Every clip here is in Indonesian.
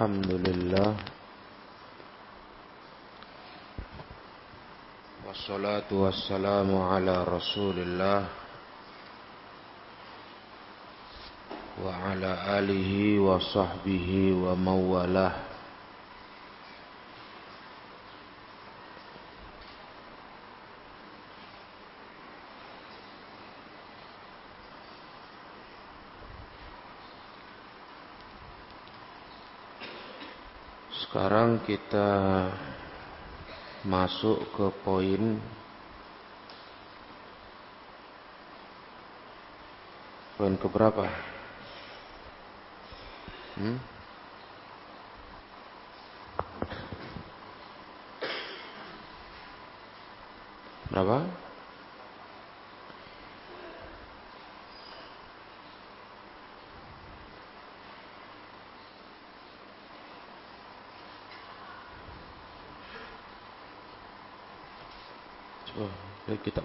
الحمد لله والصلاة والسلام على رسول الله وعلى آله وصحبه ومن والاه Sekarang kita masuk ke poin poin keberapa? Hmm? Berapa? Kita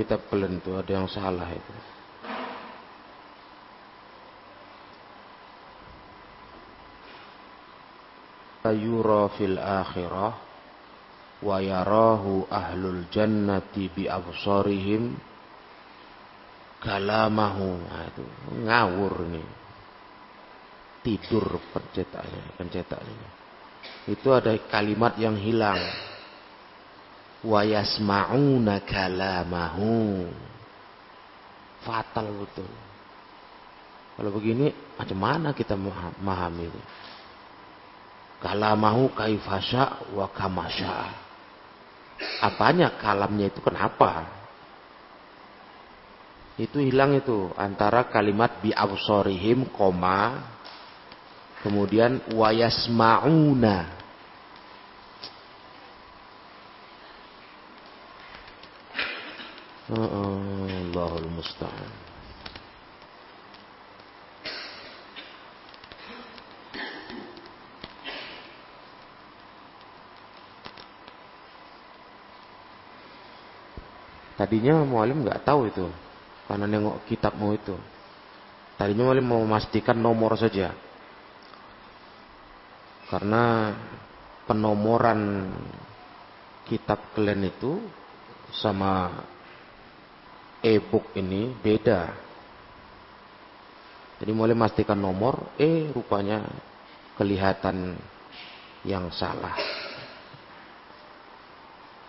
kitab kalian itu ada yang salah itu. Yura fil akhirah wa yarahu ahlul jannati bi absarihim kalamahu. Nah, itu ngawur nih. Tidur pencetaknya, pencetaknya. Itu ada kalimat yang hilang wa yasma'una kalamahu. Fatal betul. Kalau begini macam mana kita memahami ini? Kalamahu kaifasya wa kamasya. Apanya kalamnya itu kenapa? Itu hilang itu antara kalimat bi absorihim koma kemudian wayasmauna Allahul musta'an. Tadinya mualim nggak tahu itu karena nengok kitabmu itu. Tadinya mualim mau memastikan nomor saja. Karena penomoran kitab kalian itu sama e-book ini beda. Jadi mulai memastikan nomor, eh rupanya kelihatan yang salah.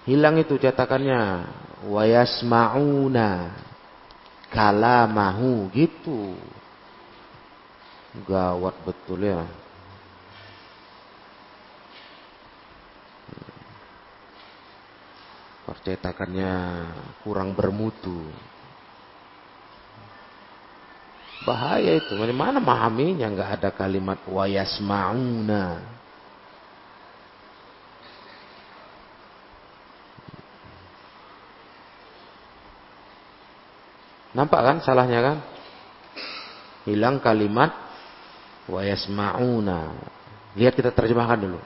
Hilang itu cetakannya. Wayasma'una kalamahu gitu. Gawat betul ya. Percetakannya kurang bermutu. Bahaya itu. Bagaimana memahaminya? Enggak ada kalimat wayasmauna. Nampak kan salahnya kan? Hilang kalimat wayasmauna. Lihat kita terjemahkan dulu.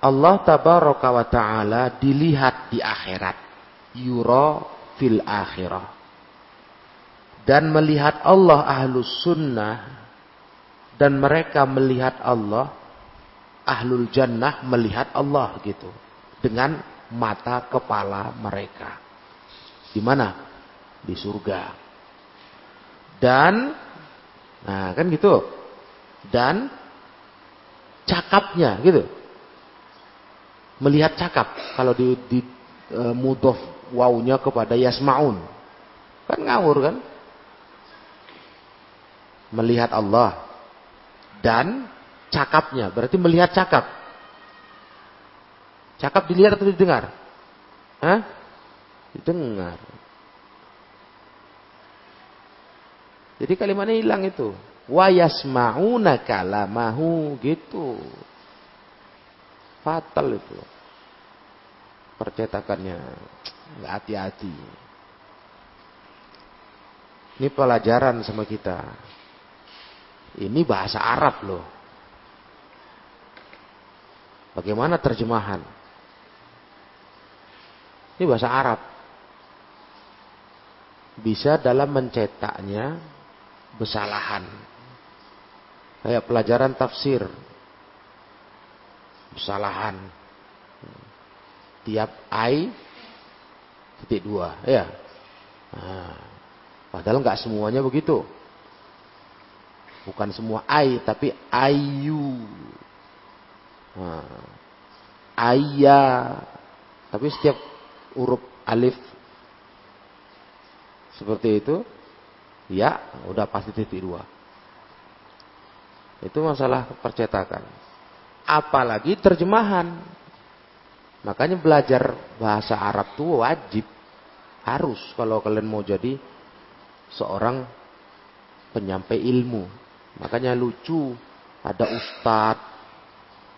Allah tabaraka wa ta'ala dilihat di akhirat. Yura fil akhirah. Dan melihat Allah ahlus sunnah. Dan mereka melihat Allah. Ahlul jannah melihat Allah gitu. Dengan mata kepala mereka. Di mana? Di surga. Dan, nah kan gitu. Dan cakapnya gitu melihat cakap kalau di, di e, mudof wawunya kepada yasmaun. Kan ngawur kan? Melihat Allah dan cakapnya. Berarti melihat cakap. Cakap dilihat atau didengar? Hah? didengar. Jadi kalimatnya hilang itu. Wa yasmauna kalamahu gitu Fatal itu. Percetakannya nggak hati-hati. Ini pelajaran sama kita. Ini bahasa Arab loh. Bagaimana terjemahan? Ini bahasa Arab. Bisa dalam mencetaknya kesalahan. Kayak pelajaran tafsir. Kesalahan. Tiap ai titik dua, ya. Nah, padahal nggak semuanya begitu. Bukan semua ai, tapi ayu. Nah, ayah. Tapi setiap huruf alif seperti itu, ya udah pasti titik dua. Itu masalah percetakan. Apalagi terjemahan. Makanya belajar bahasa Arab itu wajib. Harus kalau kalian mau jadi seorang penyampai ilmu. Makanya lucu ada ustadz,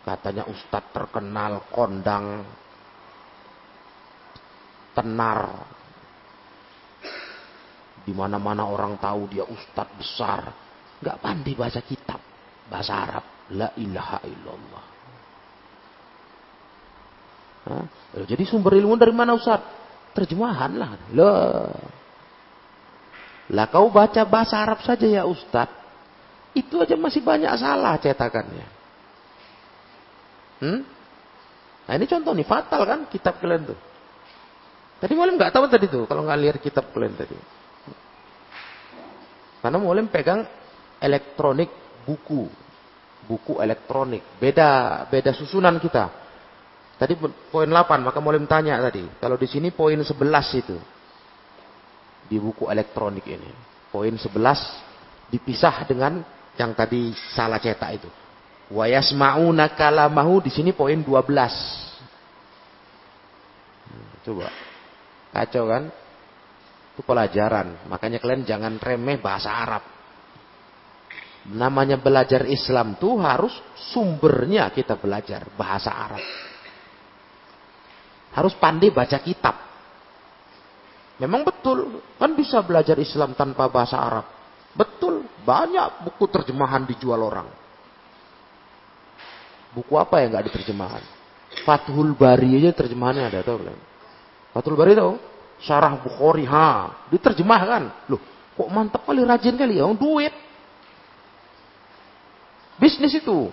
katanya ustadz terkenal, kondang, tenar. Di mana-mana orang tahu dia ustadz besar. Gak pandai baca kitab. Bahasa Arab. La ilaha illallah. Hah? Jadi sumber ilmu dari mana Ustaz? Terjemahan lah. Lah kau baca bahasa Arab saja ya Ustaz. Itu aja masih banyak salah cetakannya. Hmm? Nah ini contoh nih fatal kan kitab kalian tuh. Tadi Mulim nggak tahu tadi tuh kalau nggak lihat kitab kalian tadi. Karena Mulim pegang elektronik buku, buku elektronik. Beda beda susunan kita. Tadi poin 8, maka Mulim tanya tadi. Kalau di sini poin 11 itu. Di buku elektronik ini. Poin 11 dipisah dengan yang tadi salah cetak itu. Wa yasma'una kalamahu di sini poin 12. Hmm, coba. Kacau kan? Itu pelajaran. Makanya kalian jangan remeh bahasa Arab. Namanya belajar Islam tuh harus sumbernya kita belajar bahasa Arab. Harus pandai baca kitab. Memang betul, kan bisa belajar Islam tanpa bahasa Arab. Betul, banyak buku terjemahan dijual orang. Buku apa yang nggak diterjemahan? Fathul Bari aja terjemahannya ada tau belum? Fathul Bari tau? Syarah Bukhari, ha, diterjemahkan. Loh, kok mantap kali, rajin kali ya, duit. Bisnis itu.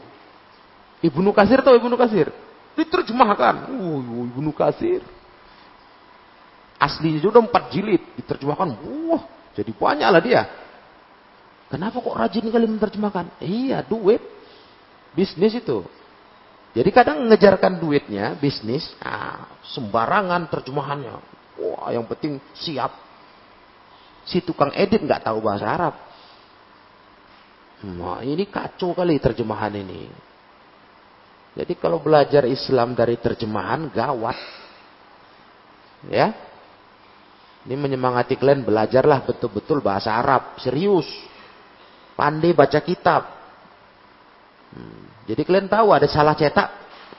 Ibnu Kasir tau Ibnu Kasir? Diterjemahkan. Uh, Ibnu Kasir. Aslinya sudah empat jilid. Diterjemahkan. Wah, jadi banyak lah dia. Kenapa kok rajin kali menerjemahkan? Iya, duit. Bisnis itu. Jadi kadang mengejarkan duitnya, bisnis, ah, sembarangan terjemahannya. Wah, yang penting siap. Si tukang edit nggak tahu bahasa Arab. Nah, ini kacau kali terjemahan ini. Jadi kalau belajar Islam dari terjemahan gawat. Ya. Ini menyemangati kalian belajarlah betul-betul bahasa Arab, serius. Pandai baca kitab. Hmm. Jadi kalian tahu ada salah cetak,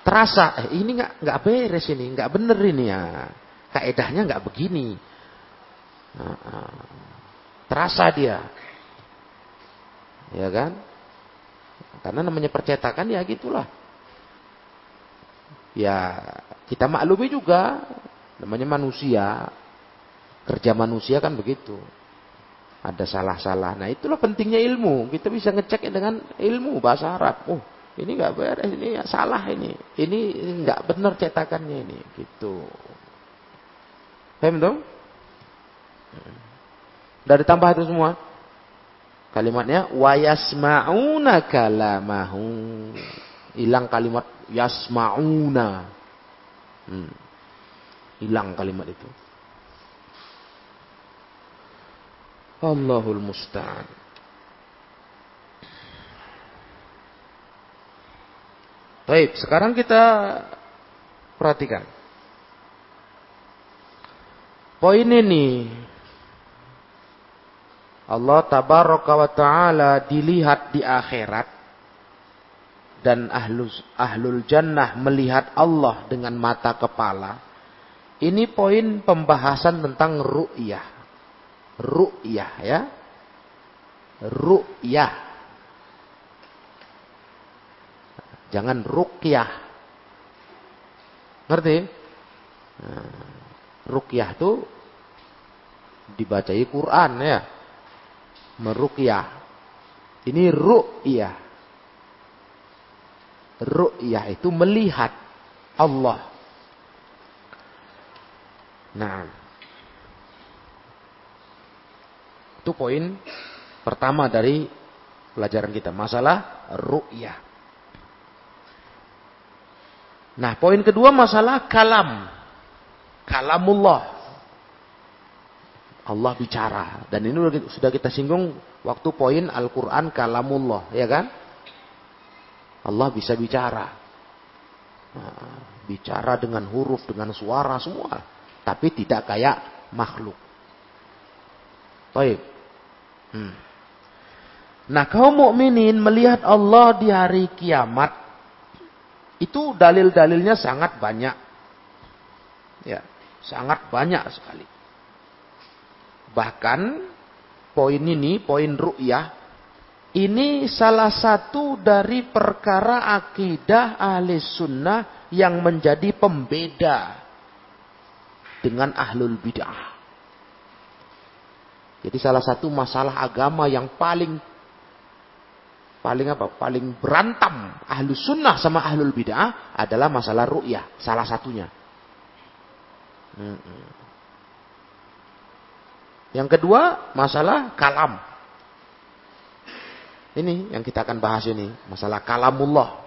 terasa eh, ini nggak nggak beres ini, nggak bener ini ya. Kaedahnya nggak begini. Terasa dia, ya kan? Karena namanya percetakan ya gitulah. Ya, kita maklumi juga namanya manusia. Kerja manusia kan begitu. Ada salah-salah. Nah, itulah pentingnya ilmu. Kita bisa ngecek dengan ilmu bahasa Arab. Oh, ini nggak beres, ini ya salah ini. Ini nggak benar cetakannya ini, gitu. Paham dong? Dari tambah itu semua. Kalimatnya wayasmauna kalamahu. Hilang kalimat yasmauna. Hmm. Hilang kalimat itu. Allahul musta'an. Baik, sekarang kita perhatikan. Poin ini Allah tabaraka wa taala dilihat di akhirat dan ahlul, ahlul jannah melihat Allah dengan mata kepala. Ini poin pembahasan tentang ru'yah. Ru'yah ya. Ru'yah. Jangan ruqyah. Ngerti? Nah, ruqyah itu dibacai Quran ya. Meruqyah. Ini ru'yah. Ru'yah itu melihat Allah. Nah. Itu poin pertama dari pelajaran kita. Masalah ru'yah. Nah, poin kedua masalah kalam. Kalamullah. Allah bicara. Dan ini sudah kita singgung waktu poin Al-Quran kalamullah. Ya kan? Allah bisa bicara. Nah, bicara dengan huruf, dengan suara semua. Tapi tidak kayak makhluk. Baik. Hmm. Nah kaum mukminin melihat Allah di hari kiamat itu dalil-dalilnya sangat banyak. Ya, sangat banyak sekali. Bahkan poin ini, poin ru'yah, ini salah satu dari perkara akidah ahli sunnah yang menjadi pembeda dengan ahlul bid'ah. Jadi salah satu masalah agama yang paling paling apa? Paling berantam ahlu sunnah sama ahlul bid'ah adalah masalah ru'yah. Salah satunya. Yang kedua, masalah kalam. Ini yang kita akan bahas ini, masalah kalamullah.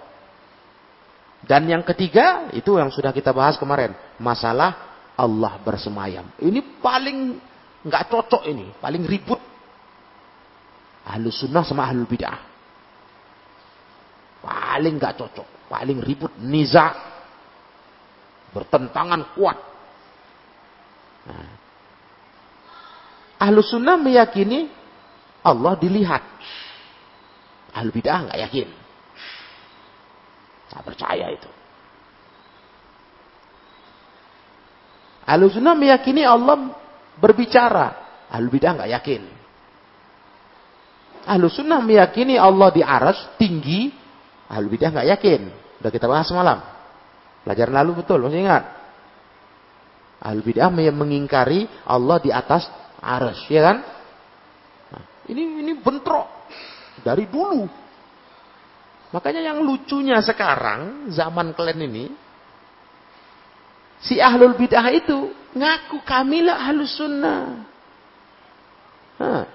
Dan yang ketiga, itu yang sudah kita bahas kemarin, masalah Allah bersemayam. Ini paling nggak cocok ini, paling ribut. Ahlu sunnah sama ahlu bid'ah. Paling nggak cocok, paling ribut, niza, bertentangan kuat. Nah, Ahlu sunnah meyakini Allah dilihat. Ahlu bid'ah nggak yakin. Saya percaya itu. Ahlu sunnah meyakini Allah berbicara. Ahlu bid'ah nggak yakin. Ahlu sunnah meyakini Allah di aras tinggi. Ahlu bid'ah nggak yakin. Udah kita bahas semalam. Pelajaran lalu betul, masih ingat? Ahlu bid'ah mengingkari Allah di atas aras, ya kan? Nah, ini ini bentrok dari dulu. Makanya yang lucunya sekarang zaman kalian ini si ahlul bid'ah itu ngaku kamilah ahlus sunnah. Nah,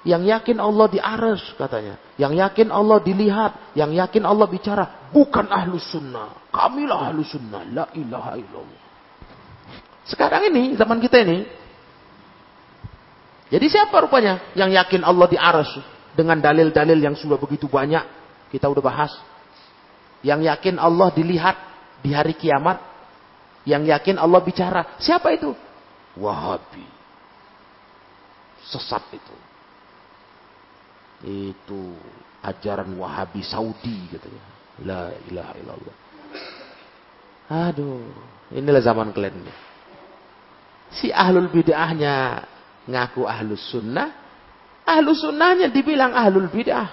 yang yakin Allah di aras katanya. Yang yakin Allah dilihat. Yang yakin Allah bicara. Bukan ahlus sunnah. Kamilah ahlus sunnah. La ilaha illallah. Sekarang ini, zaman kita ini. Jadi siapa rupanya yang yakin Allah di aras dengan dalil-dalil yang sudah begitu banyak kita udah bahas. Yang yakin Allah dilihat di hari kiamat. Yang yakin Allah bicara. Siapa itu? Wahabi. Sesat itu. Itu ajaran Wahabi Saudi katanya. La ilaha illallah. Aduh, inilah zaman kalian. Si ahlul bid'ahnya ngaku ahlus sunnah, ahlus sunnahnya dibilang ahlul bid'ah.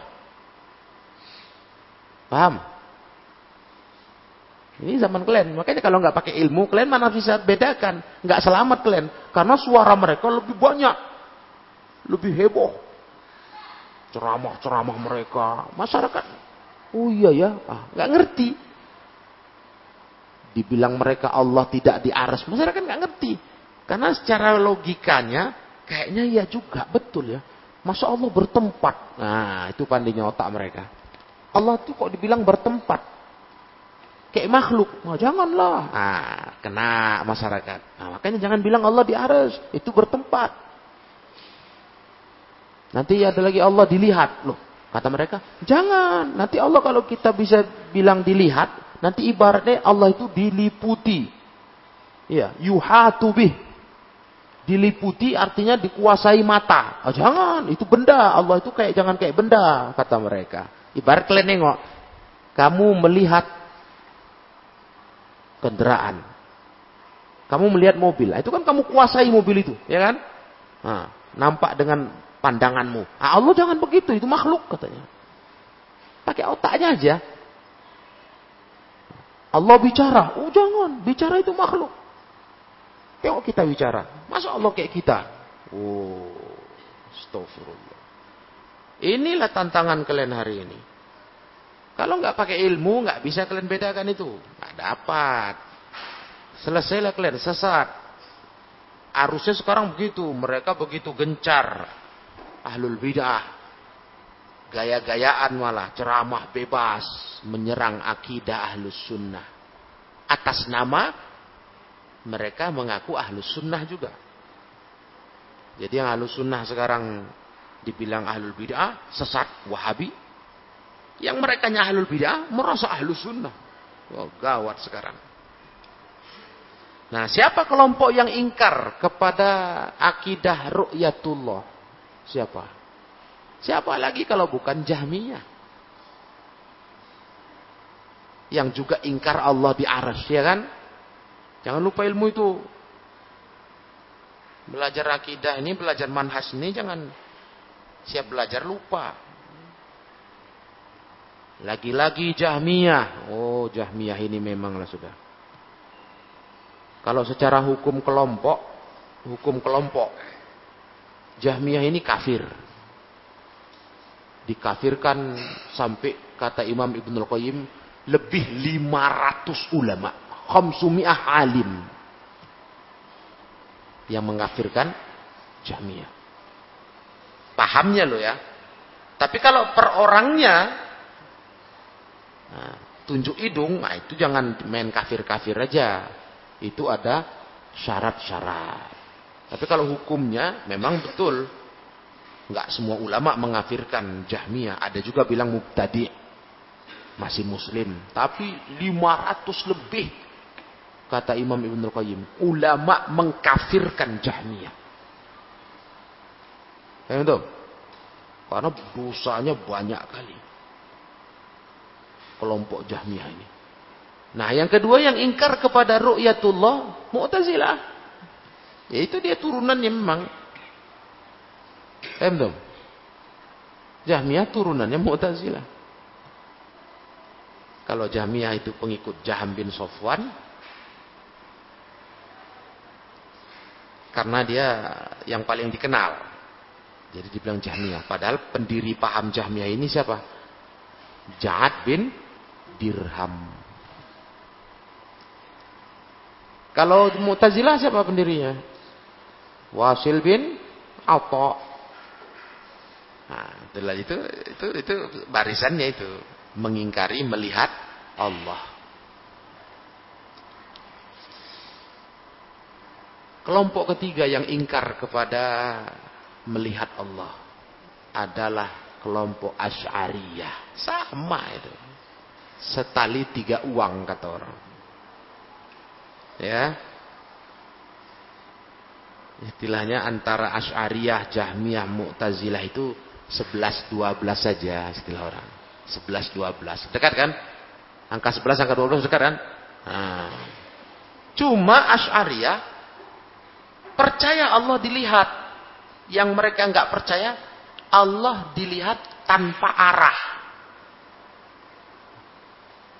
Paham? Ini zaman kalian. Makanya kalau nggak pakai ilmu, kalian mana bisa bedakan? Nggak selamat kalian. Karena suara mereka lebih banyak. Lebih heboh. Ceramah-ceramah mereka. Masyarakat. Oh iya ya. Ah, nggak ngerti. Dibilang mereka Allah tidak di aras. Masyarakat nggak ngerti. Karena secara logikanya Kayaknya iya juga, betul ya. Masa Allah bertempat? Nah, itu pandainya otak mereka. Allah tuh kok dibilang bertempat? Kayak makhluk. Nah, janganlah. Nah, kena masyarakat. Nah, makanya jangan bilang Allah di aras. Itu bertempat. Nanti ada lagi Allah dilihat. Loh, kata mereka, jangan. Nanti Allah kalau kita bisa bilang dilihat, nanti ibaratnya Allah itu diliputi. Ya, yuhatu bih Diliputi artinya dikuasai mata. Oh, jangan, itu benda. Allah itu kayak jangan kayak benda, kata mereka. Ibarat kalian nengok. kamu melihat kendaraan. Kamu melihat mobil. Itu kan kamu kuasai mobil itu, ya kan? Nah, nampak dengan pandanganmu. Nah, Allah jangan begitu, itu makhluk katanya. Pakai otaknya aja. Allah bicara, oh jangan, bicara itu makhluk. Tengok kita bicara, masa Allah kayak kita? Oh, astagfirullah. Inilah tantangan kalian hari ini. Kalau nggak pakai ilmu, nggak bisa kalian bedakan itu. Nggak dapat. Selesailah kalian sesat. Arusnya sekarang begitu. Mereka begitu gencar. Ahlul bid'ah. Gaya-gayaan malah. Ceramah bebas. Menyerang akidah ahlus sunnah. Atas nama mereka mengaku ahlus sunnah juga. Jadi yang ahlus sunnah sekarang dibilang ahlul bid'ah, sesat, wahabi, yang mereka ahlul bid'ah merasa ahlu sunnah. Oh, gawat sekarang. Nah, siapa kelompok yang ingkar kepada akidah ru'yatullah? Siapa? Siapa lagi kalau bukan Jahmiyah? Yang juga ingkar Allah di aras, ya kan? Jangan lupa ilmu itu. Belajar akidah ini, belajar manhas ini, jangan siap belajar lupa. Lagi-lagi Jahmiyah. Oh, Jahmiyah ini memanglah sudah. Kalau secara hukum kelompok, hukum kelompok, Jahmiyah ini kafir. Dikafirkan sampai kata Imam Ibnul Qayyim lebih 500 ulama, khamsumi'ah alim yang mengkafirkan Jahmiyah. Pahamnya loh ya. Tapi kalau per orangnya Nah, tunjuk hidung, nah itu jangan main kafir-kafir aja. Itu ada syarat-syarat. Tapi kalau hukumnya memang betul. Enggak semua ulama mengafirkan Jahmiyah. Ada juga bilang mubtadi. Masih muslim. Tapi 500 lebih. Kata Imam Ibn Al-Qayyim. Ulama mengkafirkan Jahmiyah. Ya, itu. Karena dosanya banyak kali kelompok Jahmiyah ini. Nah, yang kedua yang ingkar kepada ru'yatullah, Mu'tazilah. Yaitu dia turunannya memang. Paham Jahmiyah turunannya Mu'tazilah. Kalau Jahmiyah itu pengikut Jaham bin Sofwan, karena dia yang paling dikenal. Jadi dibilang Jahmiyah. Padahal pendiri paham Jahmiyah ini siapa? Ja'ad bin dirham. Kalau Mu'tazilah siapa pendirinya? Wasil bin Atha. Nah, itu itu itu barisannya itu mengingkari melihat Allah. Kelompok ketiga yang ingkar kepada melihat Allah adalah kelompok Asy'ariyah. Sama itu setali tiga uang kata orang. Ya. Istilahnya antara Asy'ariyah, Jahmiyah, Mu'tazilah itu 11 12 saja istilah orang. 11 12. Dekat kan? Angka 11 angka 12 dekat kan? Nah. Cuma Asy'ariyah percaya Allah dilihat. Yang mereka enggak percaya Allah dilihat tanpa arah.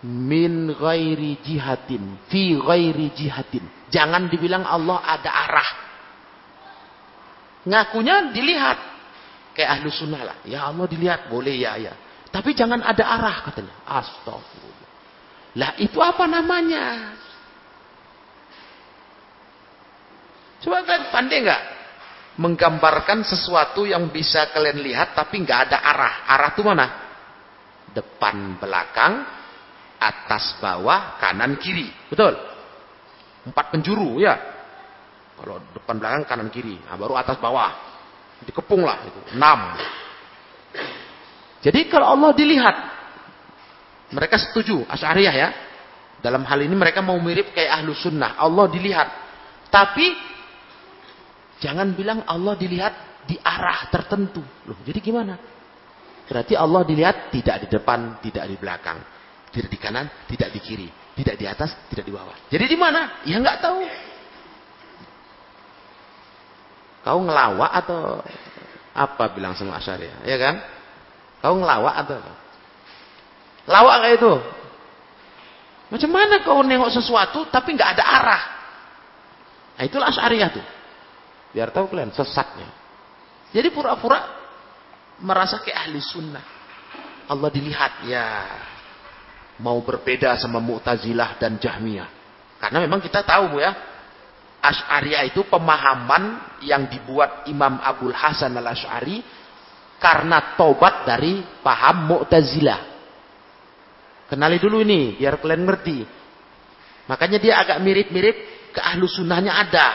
Min ghairi jihatin fi ghairi jihatin. Jangan dibilang Allah ada arah. Ngakunya dilihat. Kayak ahlu sunnah lah. Ya Allah dilihat boleh ya ya. Tapi jangan ada arah katanya. Astagfirullah. Lah itu apa namanya coba kalian pandai nggak menggambarkan sesuatu yang bisa kalian lihat tapi nggak ada arah? Arah itu mana? Depan belakang atas bawah kanan kiri. Betul? Empat penjuru ya. Kalau depan belakang kanan kiri. Nah, baru atas bawah. Dikepung lah itu. Enam. Jadi kalau Allah dilihat mereka setuju asyariyah ya. Dalam hal ini mereka mau mirip kayak ahlu sunnah. Allah dilihat. Tapi jangan bilang Allah dilihat di arah tertentu loh jadi gimana berarti Allah dilihat tidak di depan tidak di belakang tidak di kanan, tidak di kiri, tidak di atas, tidak di bawah. Jadi di mana? Ya nggak tahu. Kau ngelawak atau apa bilang sama Asyari ya kan? Kau ngelawak atau apa? Lawak kayak itu. Macam mana kau nengok sesuatu tapi nggak ada arah? Nah itulah Asyariah tuh. Biar tahu kalian sesatnya. Jadi pura-pura merasa kayak ahli sunnah. Allah dilihat ya mau berbeda sama Mu'tazilah dan Jahmiyah. Karena memang kita tahu Bu ya, Asy'ariyah itu pemahaman yang dibuat Imam Abdul Hasan al-Asy'ari karena tobat dari paham Mu'tazilah. Kenali dulu ini, biar kalian ngerti. Makanya dia agak mirip-mirip ke ahlu sunnahnya ada.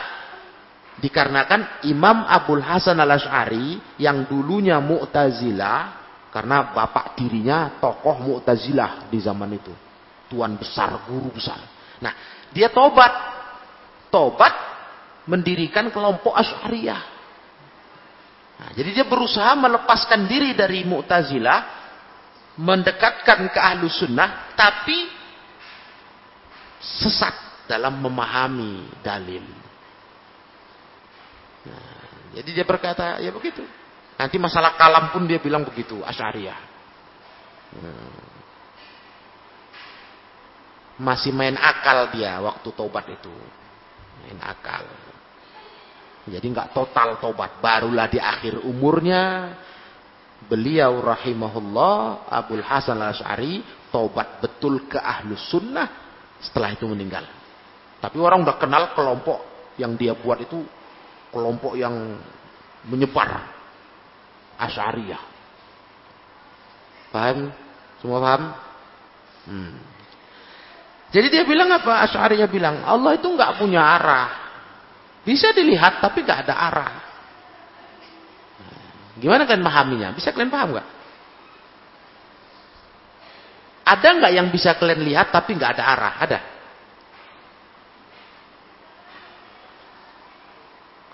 Dikarenakan Imam Abdul Hasan al-Ash'ari yang dulunya Mu'tazilah. Karena bapak dirinya tokoh Mu'tazilah di zaman itu. Tuan besar, guru besar. Nah, dia tobat. Tobat mendirikan kelompok Ash'ariyah. Nah, jadi dia berusaha melepaskan diri dari Mu'tazilah mendekatkan ke ahlu sunnah tapi sesat dalam memahami dalil. Jadi dia berkata ya begitu. Nanti masalah kalam pun dia bilang begitu, asyariah. Hmm. Masih main akal dia waktu tobat itu. Main akal. Jadi nggak total tobat, barulah di akhir umurnya beliau rahimahullah Abdul Hasan al-Ash'ari tobat betul ke ahlus sunnah setelah itu meninggal. Tapi orang udah kenal kelompok yang dia buat itu kelompok yang menyebar Asy'ariyah. Paham? Semua paham? Hmm. Jadi dia bilang apa? Asy'ariyah bilang, Allah itu nggak punya arah. Bisa dilihat tapi nggak ada arah. Gimana kalian memahaminya? Bisa kalian paham nggak? Ada nggak yang bisa kalian lihat tapi nggak ada arah? Ada?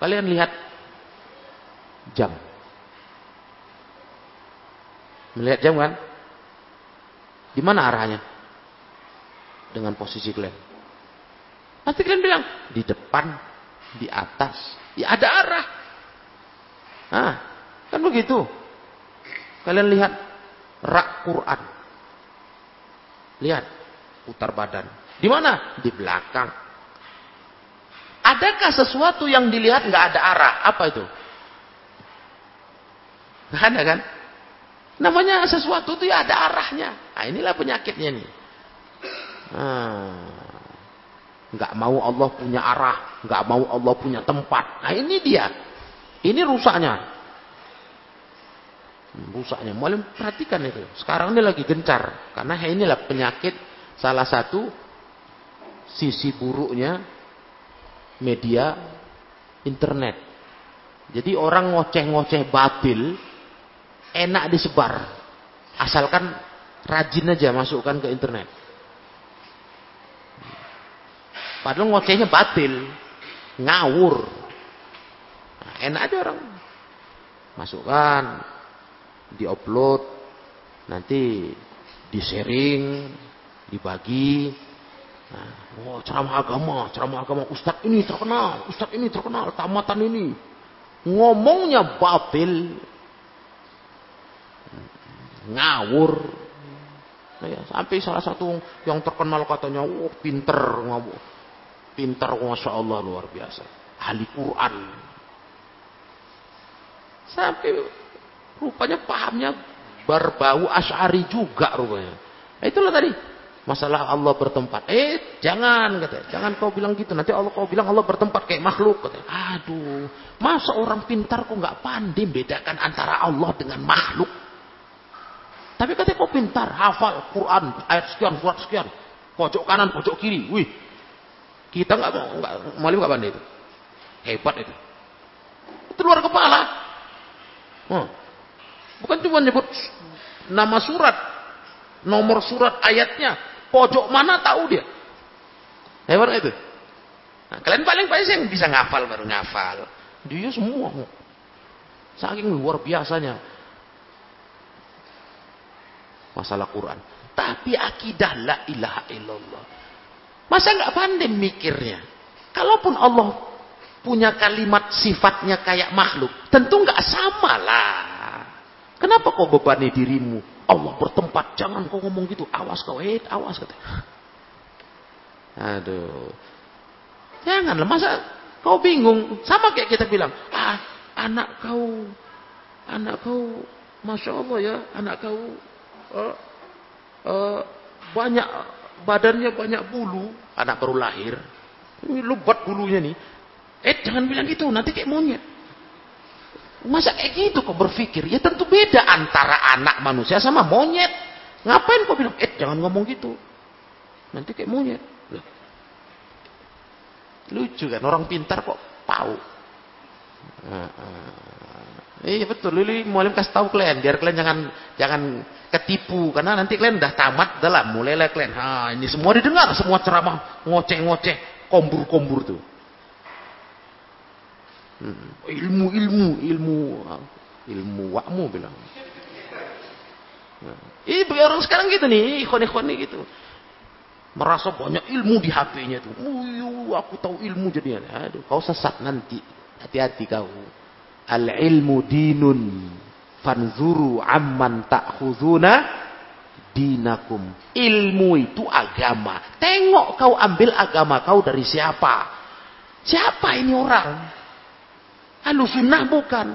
Kalian lihat jam. Melihat jam kan? Di mana arahnya? Dengan posisi kalian. Pasti kalian bilang, di depan, di atas. Ya ada arah. Nah, Kan begitu. Kalian lihat rak Quran. Lihat, putar badan. Di mana? Di belakang. Adakah sesuatu yang dilihat nggak ada arah? Apa itu? Nggak ada kan? Namanya sesuatu itu ya ada arahnya. Nah, inilah penyakitnya nih. Nah, nggak mau Allah punya arah, nggak mau Allah punya tempat. Nah ini dia. Ini rusaknya rusaknya. Mulai perhatikan itu. Sekarang ini lagi gencar. Karena inilah penyakit salah satu sisi buruknya media internet. Jadi orang ngoceh-ngoceh batil enak disebar. Asalkan rajin aja masukkan ke internet. Padahal ngocehnya batil. Ngawur. Nah, enak aja orang. Masukkan diupload, nanti di-sharing, dibagi. Nah, oh ceramah agama, ceramah agama Ustadz ini terkenal, Ustadz ini terkenal, tamatan ini. Ngomongnya batil. Ngawur. Ya, sampai salah satu yang terkenal katanya, oh pinter, ngomong. Pinter, Masya Allah luar biasa. Ahli Quran. Sampai Rupanya pahamnya berbau asyari juga rupanya. Nah, itulah tadi. Masalah Allah bertempat. Eh, jangan katanya. Jangan kau bilang gitu. Nanti Allah kau bilang Allah bertempat kayak makhluk katanya. Aduh, masa orang pintar kok nggak pandai bedakan antara Allah dengan makhluk? Tapi katanya kau pintar, hafal Quran ayat sekian, surat sekian, pojok kanan, pojok kiri. Wih, kita nggak nggak malu nggak pandai itu. Hebat itu. Itu luar kepala. Hmm. Bukan cuma nyebut nama surat, nomor surat ayatnya, pojok mana tahu dia. Hebat itu. Nah, kalian paling paling yang bisa ngafal baru ngafal. Dia semua. Saking luar biasanya. Masalah Quran. tapi akidah la ilaha illallah. Masa nggak pandai mikirnya? Kalaupun Allah punya kalimat sifatnya kayak makhluk, tentu nggak sama lah. Kenapa kau bebani dirimu? Allah bertempat, jangan kau ngomong gitu. Awas kau, eh, awas kata. Aduh. Janganlah, masa kau bingung? Sama kayak kita bilang, ah, anak kau, anak kau, masya Allah ya, anak kau uh, uh, banyak badannya banyak bulu, anak baru lahir, lebat bulunya nih. Eh, jangan bilang gitu, nanti kayak monyet. Masa kayak gitu kok berpikir? Ya tentu beda antara anak manusia sama monyet. Ngapain kok bilang, eh jangan ngomong gitu. Nanti kayak monyet. Lucu kan, orang pintar kok tahu. Iya betul, Lili mualim kasih tahu kalian, biar kalian jangan jangan ketipu karena nanti kalian udah tamat dalam mulailah kalian. Ha, ini semua didengar, semua ceramah ngoceh-ngoceh, kombur-kombur tuh. Hmm. Ilmu, ilmu, ilmu, ilmu wakmu bilang. Nah. Ini orang sekarang gitu nih, ikhwan-ikhwan nih gitu. Merasa banyak ilmu di HP-nya tuh. Uyu, aku tahu ilmu jadinya. Aduh, kau sesat nanti. Hati-hati kau. Al-ilmu dinun. Fanzuru amman ta'khuduna dinakum. Ilmu itu agama. Tengok kau ambil agama kau dari siapa. Siapa ini orang? Ahlu sunnah bukan.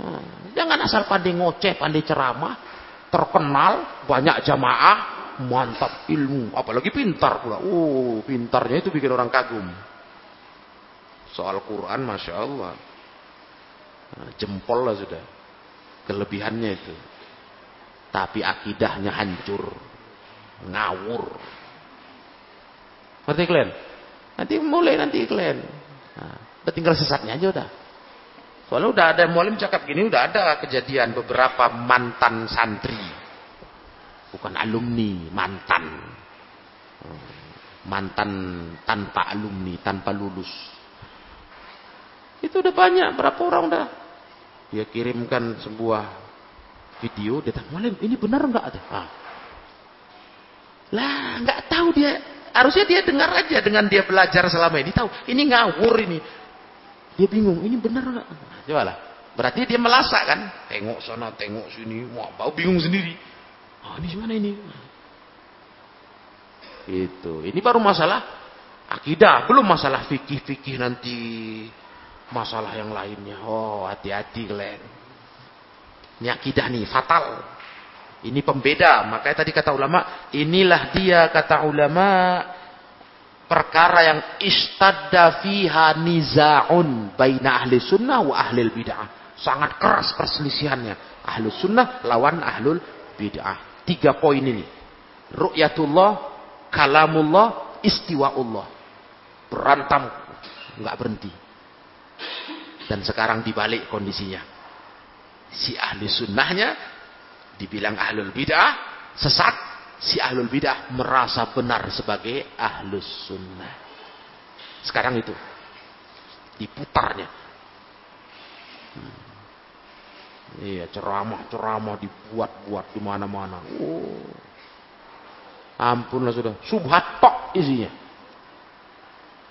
Hmm. Jangan asal pandai ngoceh, pandai ceramah, terkenal, banyak jamaah, mantap ilmu, apalagi pintar pula. Oh, pintarnya itu bikin orang kagum. Soal Quran, masya Allah, nah, jempol lah sudah. Kelebihannya itu. Tapi akidahnya hancur, ngawur. Ngerti kalian? Nanti mulai nanti kalian. Nah, Udah tinggal sesatnya aja udah. Soalnya udah ada mualim cakap gini, udah ada kejadian beberapa mantan santri. Bukan alumni, mantan. Mantan tanpa alumni, tanpa lulus. Itu udah banyak, berapa orang udah. Dia kirimkan sebuah video, dia tanya, mualim ini benar enggak? Ah. Lah, enggak tahu dia. Harusnya dia dengar aja dengan dia belajar selama ini. Tahu, ini ngawur ini. Dia bingung, ini benar nggak? Coba lah. Berarti dia melasak kan? Tengok sana, tengok sini, mau bau bingung sendiri. Oh, ini gimana ini? Itu. Ini baru masalah akidah, belum masalah fikih-fikih nanti masalah yang lainnya. Oh, hati-hati kalian. Ini akidah nih, fatal. Ini pembeda. Makanya tadi kata ulama, inilah dia kata ulama perkara yang istadda fiha niza'un baina ahli sunnah wa ahli bid'ah. Sangat keras perselisihannya. Ahli sunnah lawan ahlul bid'ah. Tiga poin ini. Ru'yatullah, kalamullah, istiwa'ullah. Berantam. nggak berhenti. Dan sekarang dibalik kondisinya. Si ahli sunnahnya dibilang ahlul bid'ah, sesat si ahlul bidah merasa benar sebagai ahlus sunnah. Sekarang itu diputarnya. Hmm. Iya ceramah-ceramah dibuat-buat di mana-mana. Oh. Ampunlah sudah. Subhat tok isinya.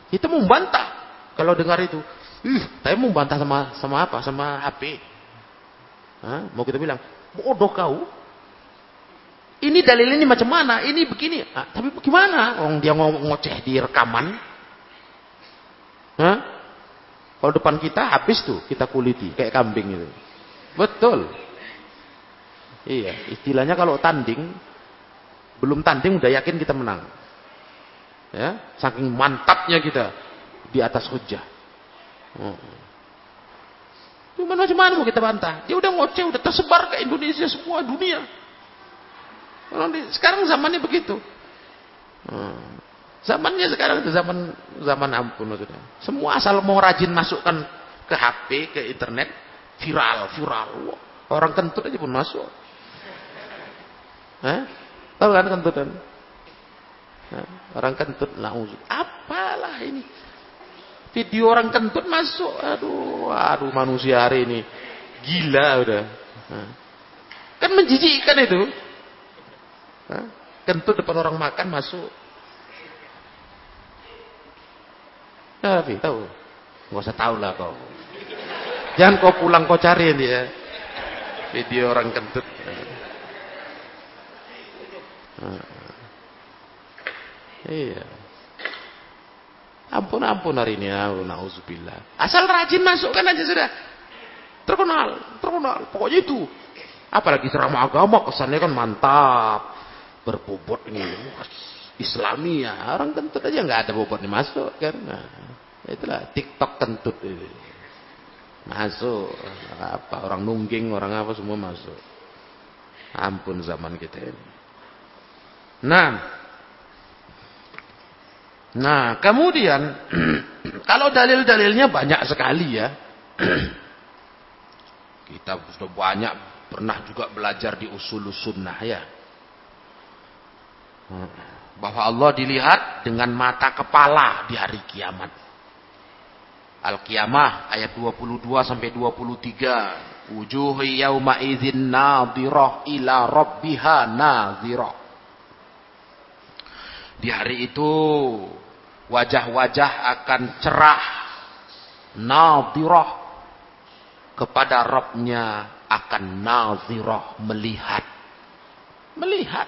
Kita membantah kalau dengar itu. Ih, tapi membantah sama sama apa? Sama HP. Hah? Mau kita bilang, bodoh kau. Ini dalil ini macam mana? Ini begini. Ah, tapi bagaimana? Orang dia ngomong ngoceh di rekaman. Hah? Kalau depan kita habis tuh kita kuliti kayak kambing itu. Betul. Iya, istilahnya kalau tanding belum tanding udah yakin kita menang. Ya, saking mantapnya kita di atas hujah. Hmm. Cuman macam mana mau kita bantah? Dia udah ngoceh, udah tersebar ke Indonesia semua dunia. Sekarang zamannya begitu. Hmm. Zamannya sekarang itu zaman zaman ampun sudah. Semua asal mau rajin masukkan ke HP, ke internet, viral, viral. Orang kentut aja pun masuk. Hah? Tahu kan kentutan? Nah, orang kentut langsung. Apalah ini? Video orang kentut masuk. Aduh, aduh manusia hari ini gila udah. Kan menjijikkan itu. Kentut depan orang makan masuk. Nah, tapi tahu. Nggak usah tahu lah kau. Jangan kau pulang kau cari dia. Video orang kentut. Iya. Ampun ampun hari ini ya, nauzubillah. Asal rajin masukkan aja sudah. Terkenal, terkenal. Pokoknya itu. Apalagi ceramah agama kesannya kan mantap. Berbobot ini. Islami ya. Orang kentut aja nggak ada bobotnya masuk. Nah, itulah TikTok kentut itu. Masuk. Apa orang nungging, orang apa semua masuk. Ampun zaman kita ini. Nah, Nah, kemudian kalau dalil-dalilnya banyak sekali ya. Kita sudah banyak pernah juga belajar di usul sunnah ya. Bahwa Allah dilihat dengan mata kepala di hari kiamat. Al-Qiyamah ayat 22 sampai 23. Wujuh yauma idzin nadhirah ila rabbiha nadhirah. Di hari itu wajah-wajah akan cerah, nadhirah kepada Rabbnya akan nadhirah melihat. Melihat.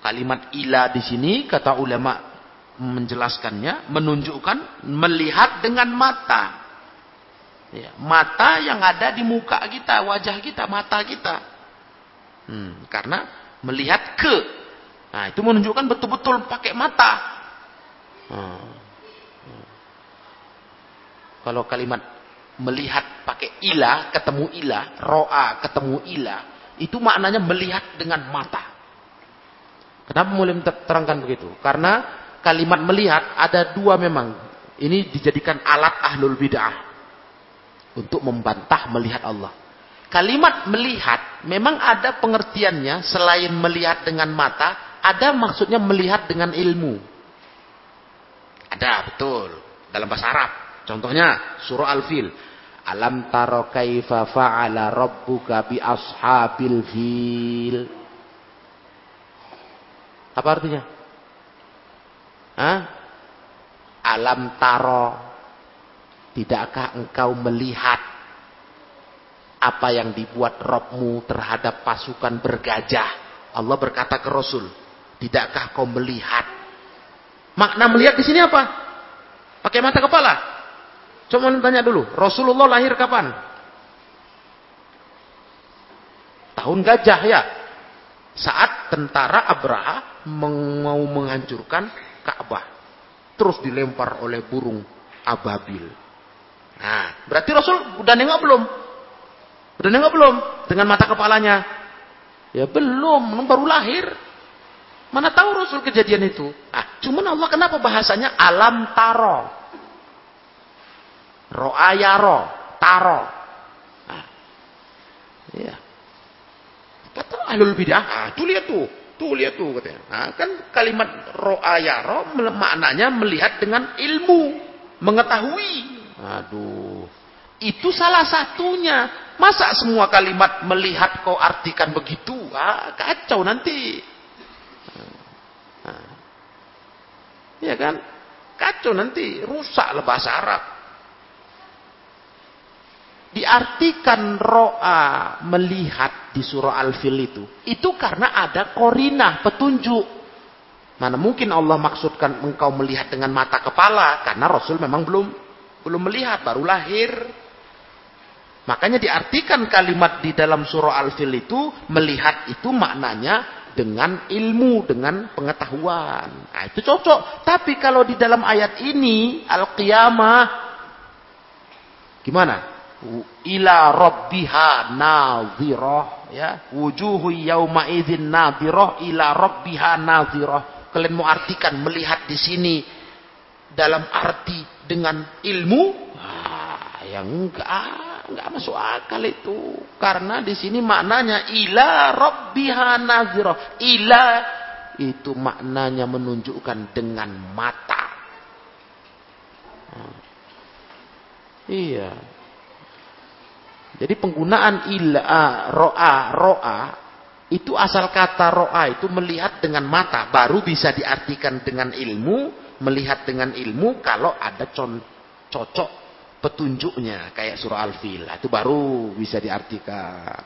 Kalimat ila di sini kata ulama menjelaskannya menunjukkan melihat dengan mata. Ya, mata yang ada di muka kita, wajah kita, mata kita. Hmm, karena melihat ke Nah, itu menunjukkan betul-betul pakai mata. Hmm. Kalau kalimat melihat pakai ilah, ketemu ilah, roa ketemu ilah, itu maknanya melihat dengan mata. Kenapa mulai terangkan begitu? Karena kalimat melihat ada dua memang. Ini dijadikan alat ahlul bid'ah untuk membantah melihat Allah. Kalimat melihat memang ada pengertiannya selain melihat dengan mata, ada maksudnya melihat dengan ilmu. Ada, betul. Dalam bahasa Arab. Contohnya surah Al-Fil. Alam taro kaifa fa'ala rabbuka bi ashabil fil. Apa artinya? Hah? Alam taro. Tidakkah engkau melihat apa yang dibuat Robmu terhadap pasukan bergajah? Allah berkata ke Rasul. Tidakkah kau melihat? Makna melihat di sini apa? Pakai mata kepala. Coba tanya dulu, Rasulullah lahir kapan? Tahun gajah ya. Saat tentara Abraha mau menghancurkan Ka'bah. Terus dilempar oleh burung ababil. Nah, berarti Rasul udah nengok belum? Udah nengok belum? Dengan mata kepalanya. Ya belum, baru lahir. Mana tahu Rasul kejadian itu? Ah, cuman Allah kenapa bahasanya alam taro? Ro'ayaro, taro. Nah, iya. Kata ahlul bidah, ah, tuh lihat tuh, tuh lihat tuh katanya. Nah, kan kalimat ro'ayaro maknanya melihat dengan ilmu, mengetahui. Aduh, itu salah satunya. Masa semua kalimat melihat kau artikan begitu? Ah, kacau nanti. Ya kan? Kacau nanti, rusaklah bahasa Arab. Diartikan ro'a melihat di surah Al-Fil itu. Itu karena ada korinah, petunjuk. Mana mungkin Allah maksudkan engkau melihat dengan mata kepala. Karena Rasul memang belum belum melihat, baru lahir. Makanya diartikan kalimat di dalam surah Al-Fil itu, melihat itu maknanya dengan ilmu, dengan pengetahuan. Nah, itu cocok. Tapi kalau di dalam ayat ini, Al-Qiyamah, gimana? Ila rabbiha nazirah. Ya. Wujuhu yawma izin nazirah. Ila rabbiha nazirah. Kalian mau artikan, melihat di sini, dalam arti dengan ilmu? Ah, yang enggak nggak masuk akal itu. Karena di sini maknanya ila rabbiha nazira. Ila itu maknanya menunjukkan dengan mata. Hmm. Iya. Jadi penggunaan ila roa roa Itu asal kata ro'a itu melihat dengan mata. Baru bisa diartikan dengan ilmu. Melihat dengan ilmu kalau ada cocok petunjuknya. Kayak surah Al-Fil. Itu baru bisa diartikan.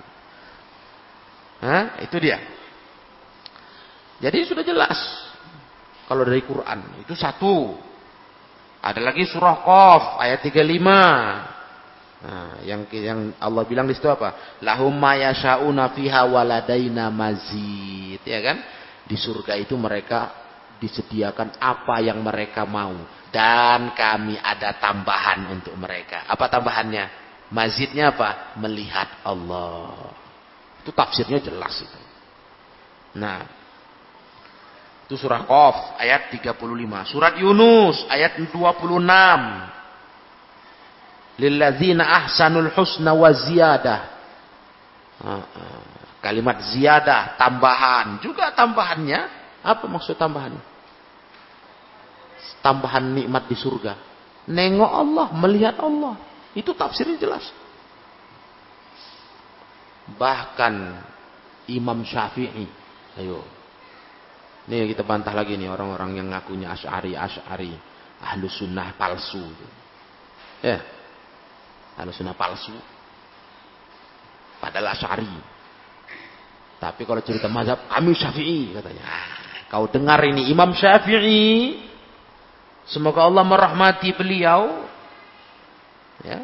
Hah? Itu dia. Jadi sudah jelas. Kalau dari Quran. Itu satu. Ada lagi surah Qaf ayat 35. Nah, yang yang Allah bilang di situ apa? Lahum mayasyauna fiha waladaina mazid, ya kan? Di surga itu mereka disediakan apa yang mereka mau dan kami ada tambahan untuk mereka. Apa tambahannya? Mazidnya apa? Melihat Allah. Itu tafsirnya jelas itu. Nah, itu surah Qaf ayat 35. Surat Yunus ayat 26 lilladzina ahsanul husna wa ziyadah. Kalimat ziyadah, tambahan. Juga tambahannya, apa maksud tambahannya? Tambahan nikmat di surga. Nengok Allah, melihat Allah. Itu tafsirnya jelas. Bahkan Imam Syafi'i. Ayo. Nih kita bantah lagi nih orang-orang yang ngakunya Asy'ari, Asy'ari. Ahlu sunnah palsu. Ya. Ahlu sunnah palsu. Padahal asyari. Tapi kalau cerita mazhab, kami syafi'i katanya. Ah, kau dengar ini Imam Syafi'i. Semoga Allah merahmati beliau. Ya.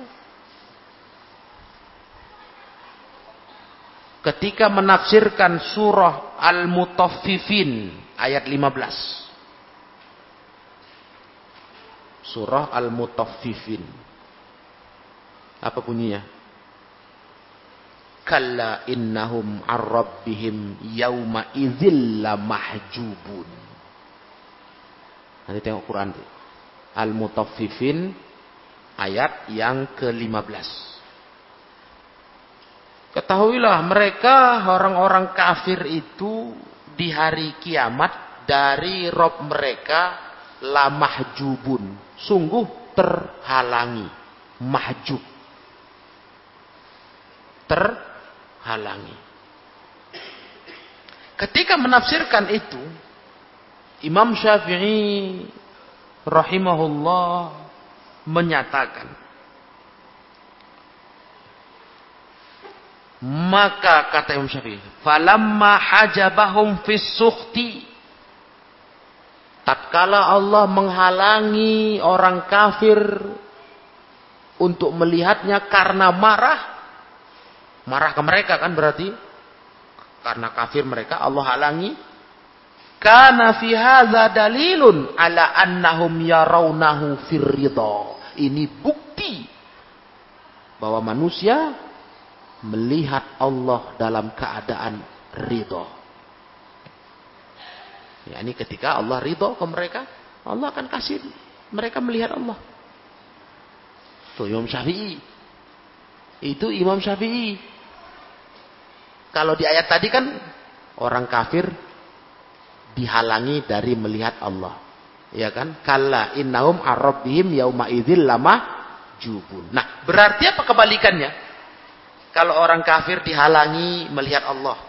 Ketika menafsirkan surah Al-Mutaffifin ayat 15. Surah Al-Mutaffifin apa bunyinya? Kalla innahum ar-rabbihim yawma idzil mahjubun. Nanti tengok Quran. Al-Mutaffifin ayat yang ke-15. Ketahuilah mereka orang-orang kafir itu di hari kiamat dari Rob mereka la mahjubun. Sungguh terhalangi. Mahjub terhalangi. Ketika menafsirkan itu, Imam Syafi'i rahimahullah menyatakan maka kata Imam Syafi'i falamma hajabahum fis sukhti tatkala Allah menghalangi orang kafir untuk melihatnya karena marah marah ke mereka kan berarti? Karena kafir mereka Allah halangi. Kana fi hadza dalilun ala annahum yarawnahu fir ini bukti bahwa manusia melihat Allah dalam keadaan ridho ya ini ketika Allah ridho ke mereka Allah akan kasih mereka melihat Allah. Tuh Imam Syafi'i. Itu Imam Syafi'i kalau di ayat tadi kan orang kafir dihalangi dari melihat Allah. Ya kan? Kalla innahum arabbihim yauma idzil lama jubun. Nah, berarti apa kebalikannya? Kalau orang kafir dihalangi melihat Allah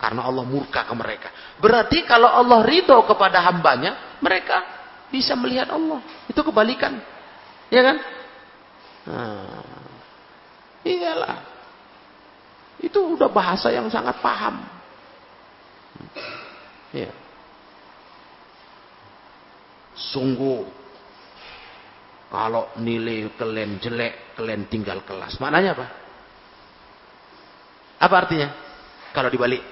karena Allah murka ke mereka. Berarti kalau Allah ridho kepada hambanya, mereka bisa melihat Allah. Itu kebalikan. Ya kan? Nah, iyalah. Itu udah bahasa yang sangat paham. Ya. Sungguh kalau nilai kalian jelek, kalian tinggal kelas. Maknanya apa? Apa artinya? Kalau dibalik.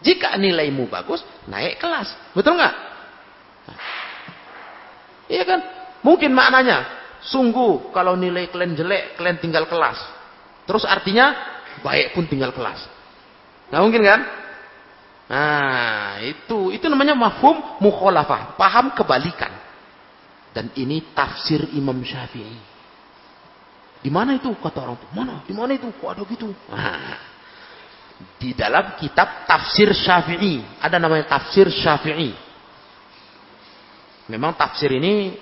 Jika nilaimu bagus, naik kelas. Betul nggak? Iya kan? Mungkin maknanya, sungguh kalau nilai kalian jelek, kalian tinggal kelas. Terus artinya baik pun tinggal kelas. Nggak mungkin kan? Nah, itu itu namanya mafhum mukhalafah, paham kebalikan. Dan ini tafsir Imam Syafi'i. Di mana itu kata orang? Mana? Di mana itu? Kok ada gitu? Nah, di dalam kitab tafsir Syafi'i ada namanya tafsir Syafi'i. Memang tafsir ini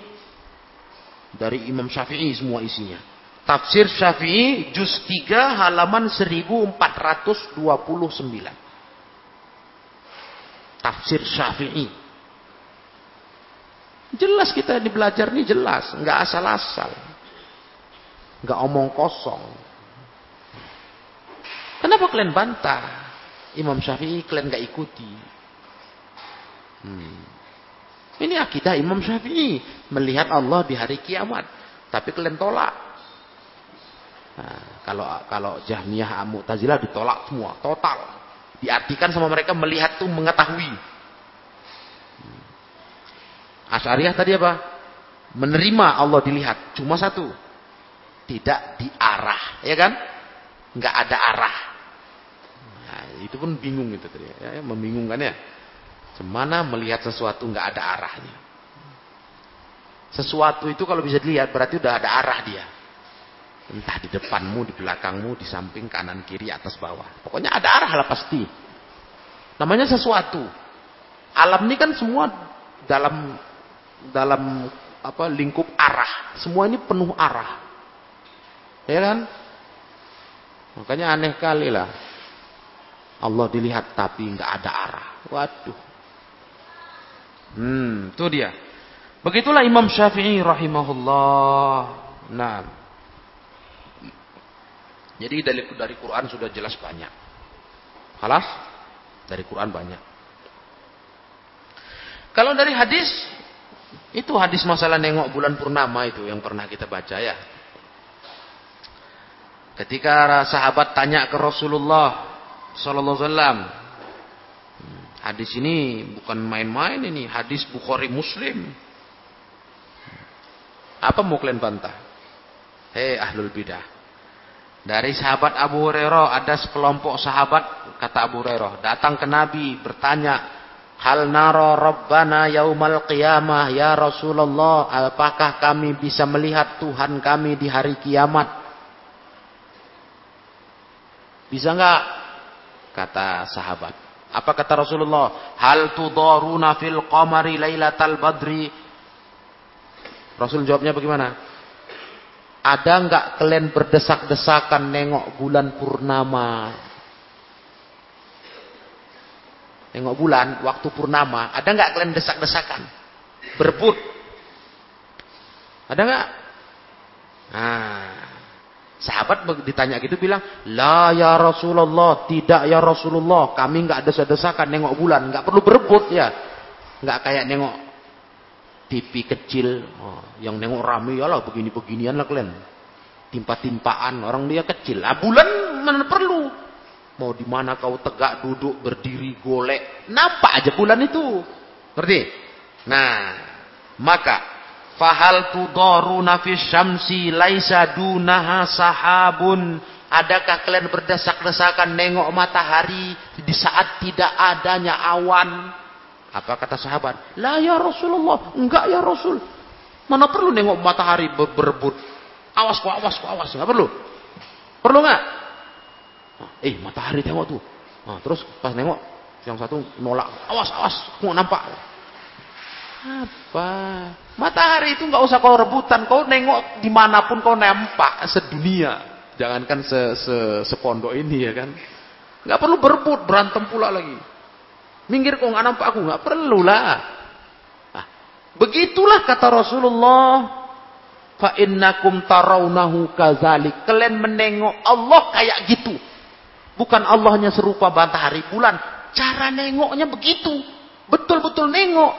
dari Imam Syafi'i semua isinya. Tafsir Syafi'i juz 3 halaman 1429. tafsir Syafi'i. Jelas kita ini belajar nih jelas, nggak asal-asal. Nggak omong kosong. Kenapa kalian bantah? Imam Syafi'i kalian nggak ikuti. Hmm. Ini akidah Imam Syafi'i. Melihat Allah di hari kiamat. Tapi kalian tolak. Nah, kalau kalau Jahmiyah Mu'tazilah ditolak semua, total. Diartikan sama mereka melihat tuh mengetahui. Asyariah tadi apa? Menerima Allah dilihat. Cuma satu. Tidak diarah. Ya kan? Nggak ada arah. Nah, itu pun bingung itu tadi. Ya, membingungkan ya. Semana melihat sesuatu nggak ada arahnya. Sesuatu itu kalau bisa dilihat berarti udah ada arah dia. Entah di depanmu, di belakangmu, di samping, kanan, kiri, atas, bawah. Pokoknya ada arah lah pasti. Namanya sesuatu. Alam ini kan semua dalam dalam apa lingkup arah. Semua ini penuh arah. Ya kan? Makanya aneh kali lah. Allah dilihat tapi nggak ada arah. Waduh. Hmm, itu dia. Begitulah Imam Syafi'i rahimahullah. Nah. Jadi dari dari Quran sudah jelas banyak. Halas? Dari Quran banyak. Kalau dari hadis itu hadis masalah nengok bulan purnama itu yang pernah kita baca ya. Ketika sahabat tanya ke Rasulullah sallallahu alaihi wasallam, hadis ini bukan main-main ini, hadis Bukhari Muslim. Apa mau kalian bantah? Hei ahlul bidah. Dari sahabat Abu Hurairah ada sekelompok sahabat kata Abu Hurairah datang ke Nabi bertanya Hal naro Rabbana yaumal qiyamah ya Rasulullah? Apakah kami bisa melihat Tuhan kami di hari kiamat? Bisa enggak kata sahabat. Apa kata Rasulullah? Hal tudaruna fil qamari lailatal badri. Rasul jawabnya bagaimana Ada enggak kalian berdesak-desakan nengok bulan purnama Nengok bulan, waktu purnama, ada nggak kalian desak-desakan? Berebut. Ada nggak? Nah, sahabat ditanya gitu bilang, La ya Rasulullah, tidak ya Rasulullah, kami nggak desak-desakan nengok bulan, nggak perlu berebut ya. Nggak kayak nengok TV kecil, oh, yang nengok rame ya lah begini-beginian lah kalian. Timpa-timpaan, orang dia kecil. Ah, bulan mana perlu? Mau di mana kau tegak duduk berdiri golek, nampak aja bulan itu. Ngerti? Nah, maka fahal tudaruna fi syamsi laisa dunaha sahabun. Adakah kalian berdesak-desakan nengok matahari di saat tidak adanya awan? Apa kata sahabat? Lah ya Rasulullah, enggak ya Rasul. Mana perlu nengok matahari berebut? Awas kok, awas kok, awas. Enggak perlu. Perlu enggak? Eh matahari tengok tuh. Nah, terus pas nengok yang satu nolak. Awas awas, mau nampak. Apa? Matahari itu nggak usah kau rebutan. Kau nengok di mana pun kau nampak sedunia. Jangankan se, se sepondok ini ya kan. Nggak perlu berebut berantem pula lagi. Minggir kau nggak nampak aku nggak perlu lah. Nah, begitulah kata Rasulullah fa innakum tarawnahu kazalik. Kalian menengok Allah kayak gitu. Bukan Allahnya serupa matahari bulan. Cara nengoknya begitu. Betul-betul nengok.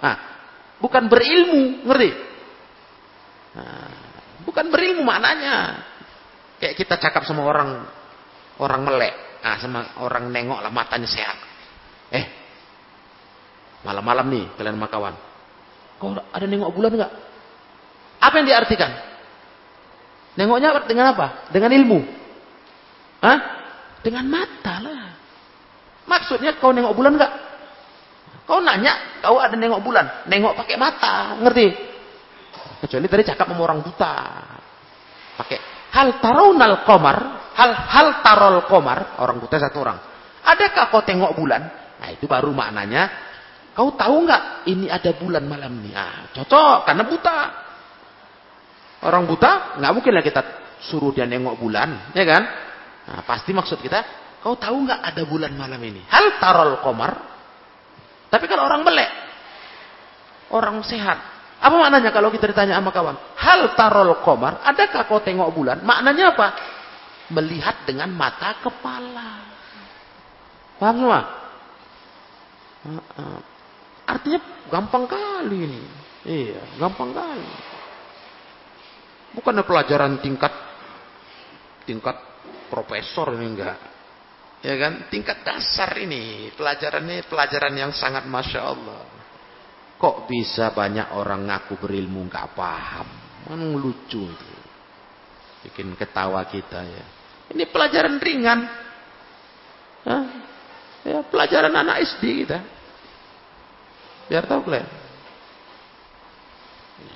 Nah, bukan berilmu. Ngerti? Nah, bukan berilmu maknanya. Kayak kita cakap sama orang orang melek. Nah, sama orang nengok lah matanya sehat. Malam-malam nih kalian makawan. Kau ada nengok bulan enggak? Apa yang diartikan? Nengoknya dengan apa? Dengan ilmu. Hah? Dengan mata lah. Maksudnya kau nengok bulan enggak? Kau nanya, kau ada nengok bulan. Nengok pakai mata, ngerti? Kecuali tadi cakap sama orang buta. Pakai hal taronal komar, hal hal tarol komar, orang buta satu orang. Adakah kau tengok bulan? Nah itu baru maknanya. Kau tahu nggak ini ada bulan malam ini? Ah, cocok karena buta. Orang buta nggak mungkin lah kita suruh dia nengok bulan, ya kan? Nah, pasti maksud kita, kau tahu nggak ada bulan malam ini? Hal tarol komar? Tapi kalau orang melek, orang sehat. Apa maknanya kalau kita ditanya sama kawan? Hal tarol komar, adakah kau tengok bulan? Maknanya apa? Melihat dengan mata kepala. Paham semua? Artinya gampang kali ini. Iya, gampang kali. Bukan pelajaran tingkat tingkat profesor ini enggak. Ya kan? Tingkat dasar ini. Pelajaran ini pelajaran yang sangat Masya Allah. Kok bisa banyak orang ngaku berilmu enggak paham? Kan lucu itu. Bikin ketawa kita ya. Ini pelajaran ringan. Hah? Ya, pelajaran anak SD kita. Biar tahu kalian.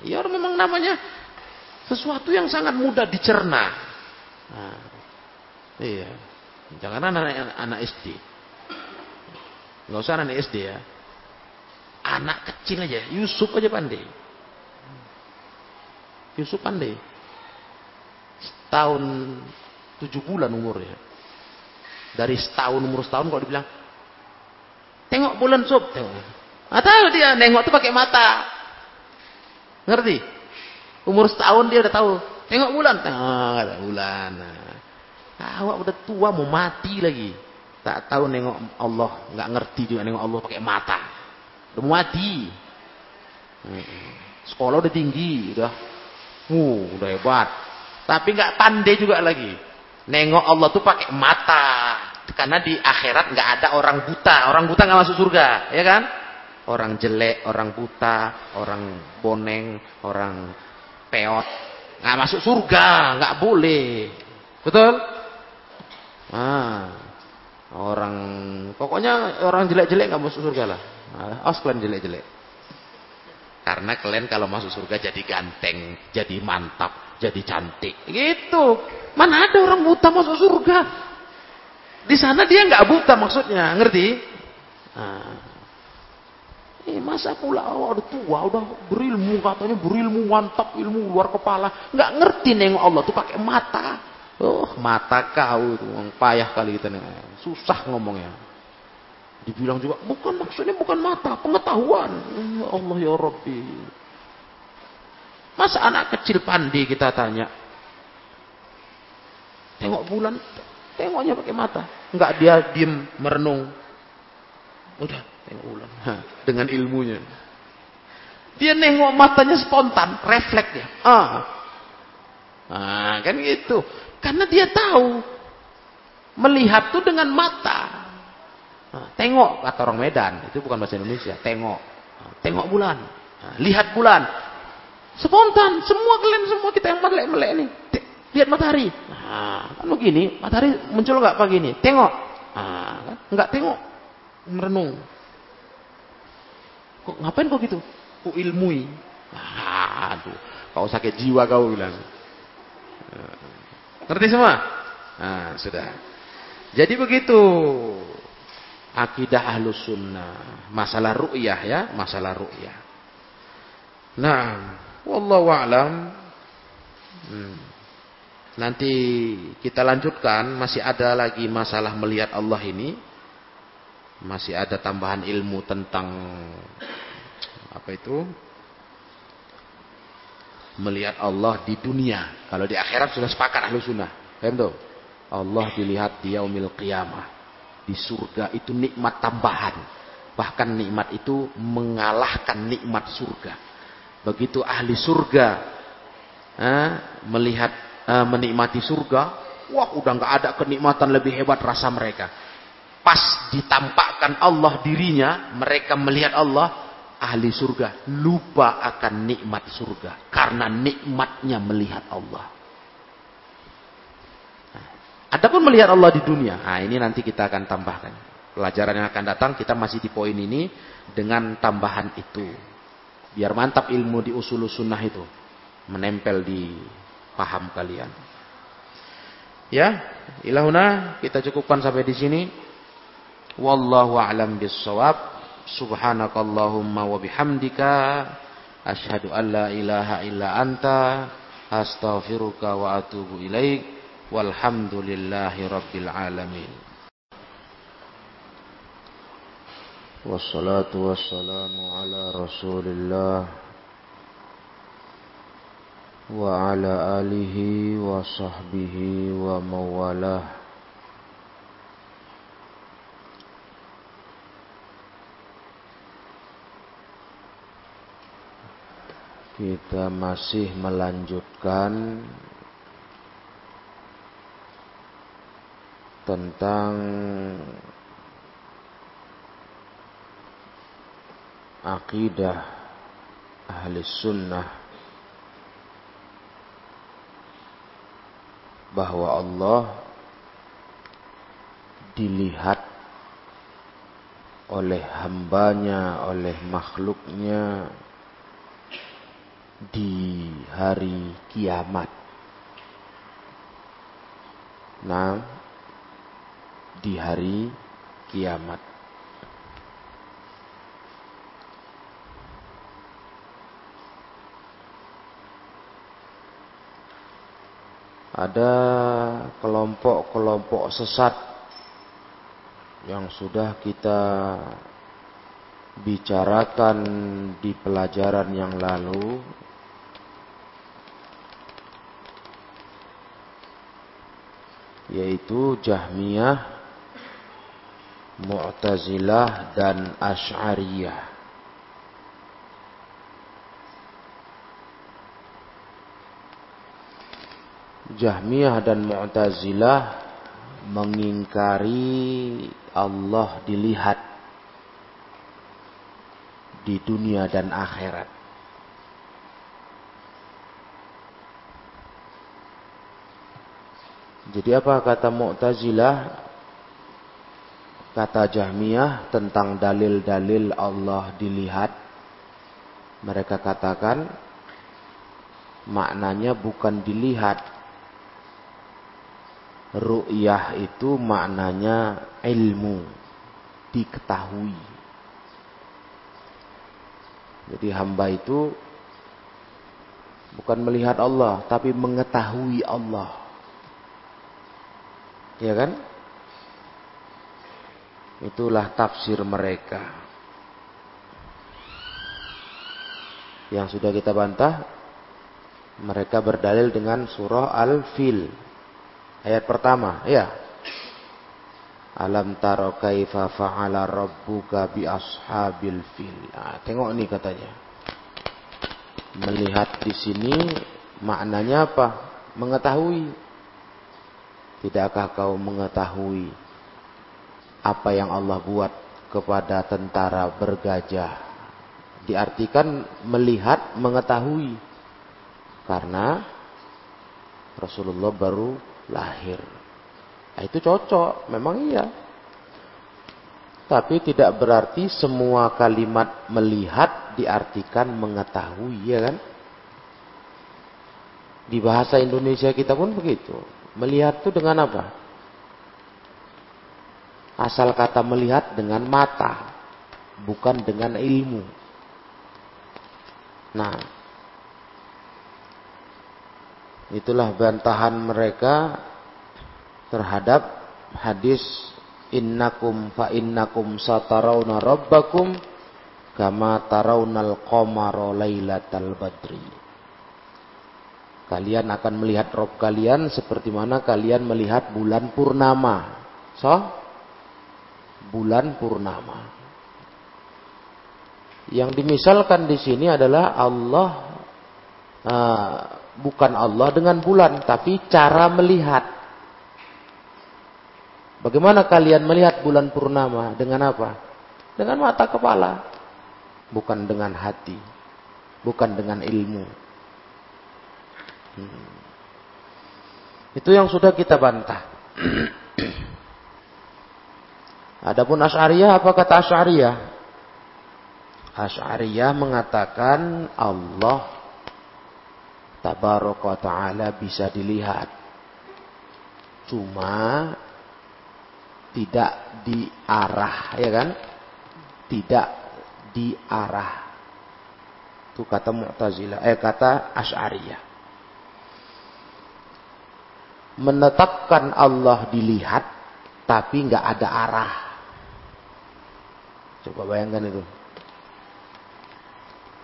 Ya memang namanya sesuatu yang sangat mudah dicerna. Nah, iya. Jangan anak, anak SD. Nggak usah anak SD ya. Anak kecil aja, Yusuf aja pandai. Yusuf pandai. Setahun tujuh bulan umurnya. Dari setahun umur setahun kalau dibilang, tengok bulan sub, tengok. Ah, tahu dia nengok tuh pakai mata. Ngerti? Umur setahun dia udah tahu. Tengok bulan, tengok ada bulan. Nah, awak udah tua mau mati lagi. Tak tahu nengok Allah, nggak ngerti juga nengok Allah pakai mata. Udah mau mati. Sekolah udah tinggi, udah, uh, udah hebat. Tapi nggak pandai juga lagi. Nengok Allah tuh pakai mata. Karena di akhirat nggak ada orang buta. Orang buta nggak masuk surga, ya kan? Orang jelek, orang buta, orang boneng, orang peot. Nggak masuk surga, nggak boleh. Betul? Ah, orang pokoknya orang jelek-jelek nggak masuk surga lah. Nah, os kalian jelek-jelek. Karena kalian kalau masuk surga jadi ganteng, jadi mantap, jadi cantik. Gitu. Mana ada orang buta masuk surga? Di sana dia nggak buta maksudnya, ngerti? Nah. Eh, masa pula awak udah tua, udah berilmu katanya berilmu mantap ilmu luar kepala, nggak ngerti nengok Allah tuh pakai mata. Oh, mata kau itu, payah kali kita nih. Susah ngomongnya. Dibilang juga, bukan maksudnya bukan mata, pengetahuan. Ya Allah ya Rabbi. Masa anak kecil pandai kita tanya. Tengok bulan, tengoknya pakai mata. Enggak dia diem merenung. Udah, tengok bulan. Ha, dengan ilmunya. Dia nengok matanya spontan, refleks dia. Ah. Nah, kan gitu. Karena dia tahu melihat tuh dengan mata. Nah, tengok kata orang Medan, itu bukan bahasa Indonesia. Tengok, nah, tengok bulan, nah, lihat bulan. Spontan, semua kalian semua kita yang melek-melek nih. Lihat matahari. Nah, kan begini, matahari muncul nggak pagi ini? Tengok. Nah, kan? nggak tengok, merenung. Kok ngapain kok gitu? Ku ilmui. Aduh, kau sakit jiwa kau bilang. Ngerti semua? Nah, sudah. Jadi begitu. Akidah ahlus sunnah. Masalah ru'yah ya. Masalah ru'yah. Nah. Wallahu a'lam. Hmm. Nanti kita lanjutkan. Masih ada lagi masalah melihat Allah ini. Masih ada tambahan ilmu tentang. Apa itu? melihat Allah di dunia. Kalau di akhirat sudah sepakat ahlu sunnah. Paham Allah dilihat di yaumil qiyamah. Di surga itu nikmat tambahan. Bahkan nikmat itu mengalahkan nikmat surga. Begitu ahli surga eh, melihat eh, menikmati surga, wah udah nggak ada kenikmatan lebih hebat rasa mereka. Pas ditampakkan Allah dirinya, mereka melihat Allah, ahli surga lupa akan nikmat surga karena nikmatnya melihat Allah. Nah, adapun melihat Allah di dunia, nah ini nanti kita akan tambahkan. Pelajaran yang akan datang kita masih di poin ini dengan tambahan itu. Biar mantap ilmu di usul sunnah itu menempel di paham kalian. Ya, ilahuna kita cukupkan sampai di sini. Wallahu a'lam bissawab. Subhanakallahumma wa bihamdika asyhadu an la ilaha illa anta astaghfiruka wa atubu ilaik. Walhamdulillahi alamin. Wassalatu wassalamu ala Rasulillah wa ala alihi wa sahbihi wa mawalah. Kita masih melanjutkan tentang akidah ahli sunnah bahwa Allah dilihat oleh hambanya, oleh makhluknya di hari kiamat. Nah, di hari kiamat. Ada kelompok-kelompok sesat yang sudah kita bicarakan di pelajaran yang lalu yaitu Jahmiyah, Mu'tazilah dan Asy'ariyah. Jahmiyah dan Mu'tazilah mengingkari Allah dilihat di dunia dan akhirat. Jadi apa kata Mu'tazilah? Kata Jahmiyah tentang dalil-dalil Allah dilihat. Mereka katakan maknanya bukan dilihat. Ru'yah itu maknanya ilmu. Diketahui. Jadi hamba itu bukan melihat Allah, tapi mengetahui Allah. Ya kan? Itulah tafsir mereka. Yang sudah kita bantah, mereka berdalil dengan surah Al-Fil. Ayat pertama, ya. Alam taro kaifa fa'ala rabbuka bi ashabil fil. Nah, tengok nih katanya. Melihat di sini maknanya apa? Mengetahui Tidakkah kau mengetahui apa yang Allah buat kepada tentara bergajah? Diartikan melihat, mengetahui. Karena Rasulullah baru lahir. Nah, itu cocok, memang iya. Tapi tidak berarti semua kalimat melihat diartikan mengetahui, ya kan? Di bahasa Indonesia kita pun begitu. Melihat itu dengan apa? Asal kata melihat dengan mata, bukan dengan ilmu. Nah, itulah bantahan mereka terhadap hadis innakum fa innakum satarawna rabbakum kama tarawnal qamara lailatal badri. Kalian akan melihat Rob kalian seperti mana kalian melihat bulan purnama. So, bulan purnama. Yang dimisalkan di sini adalah Allah uh, bukan Allah dengan bulan, tapi cara melihat. Bagaimana kalian melihat bulan purnama? Dengan apa? Dengan mata kepala, bukan dengan hati, bukan dengan ilmu. Hmm. Itu yang sudah kita bantah. Adapun Asy'ariyah apa kata Asy'ariyah? Asy'ariyah mengatakan Allah tabaraka taala bisa dilihat. Cuma tidak diarah, ya kan? Tidak diarah. Itu kata Mu'tazilah, eh kata Asy'ariyah menetapkan Allah dilihat tapi nggak ada arah. Coba bayangkan itu.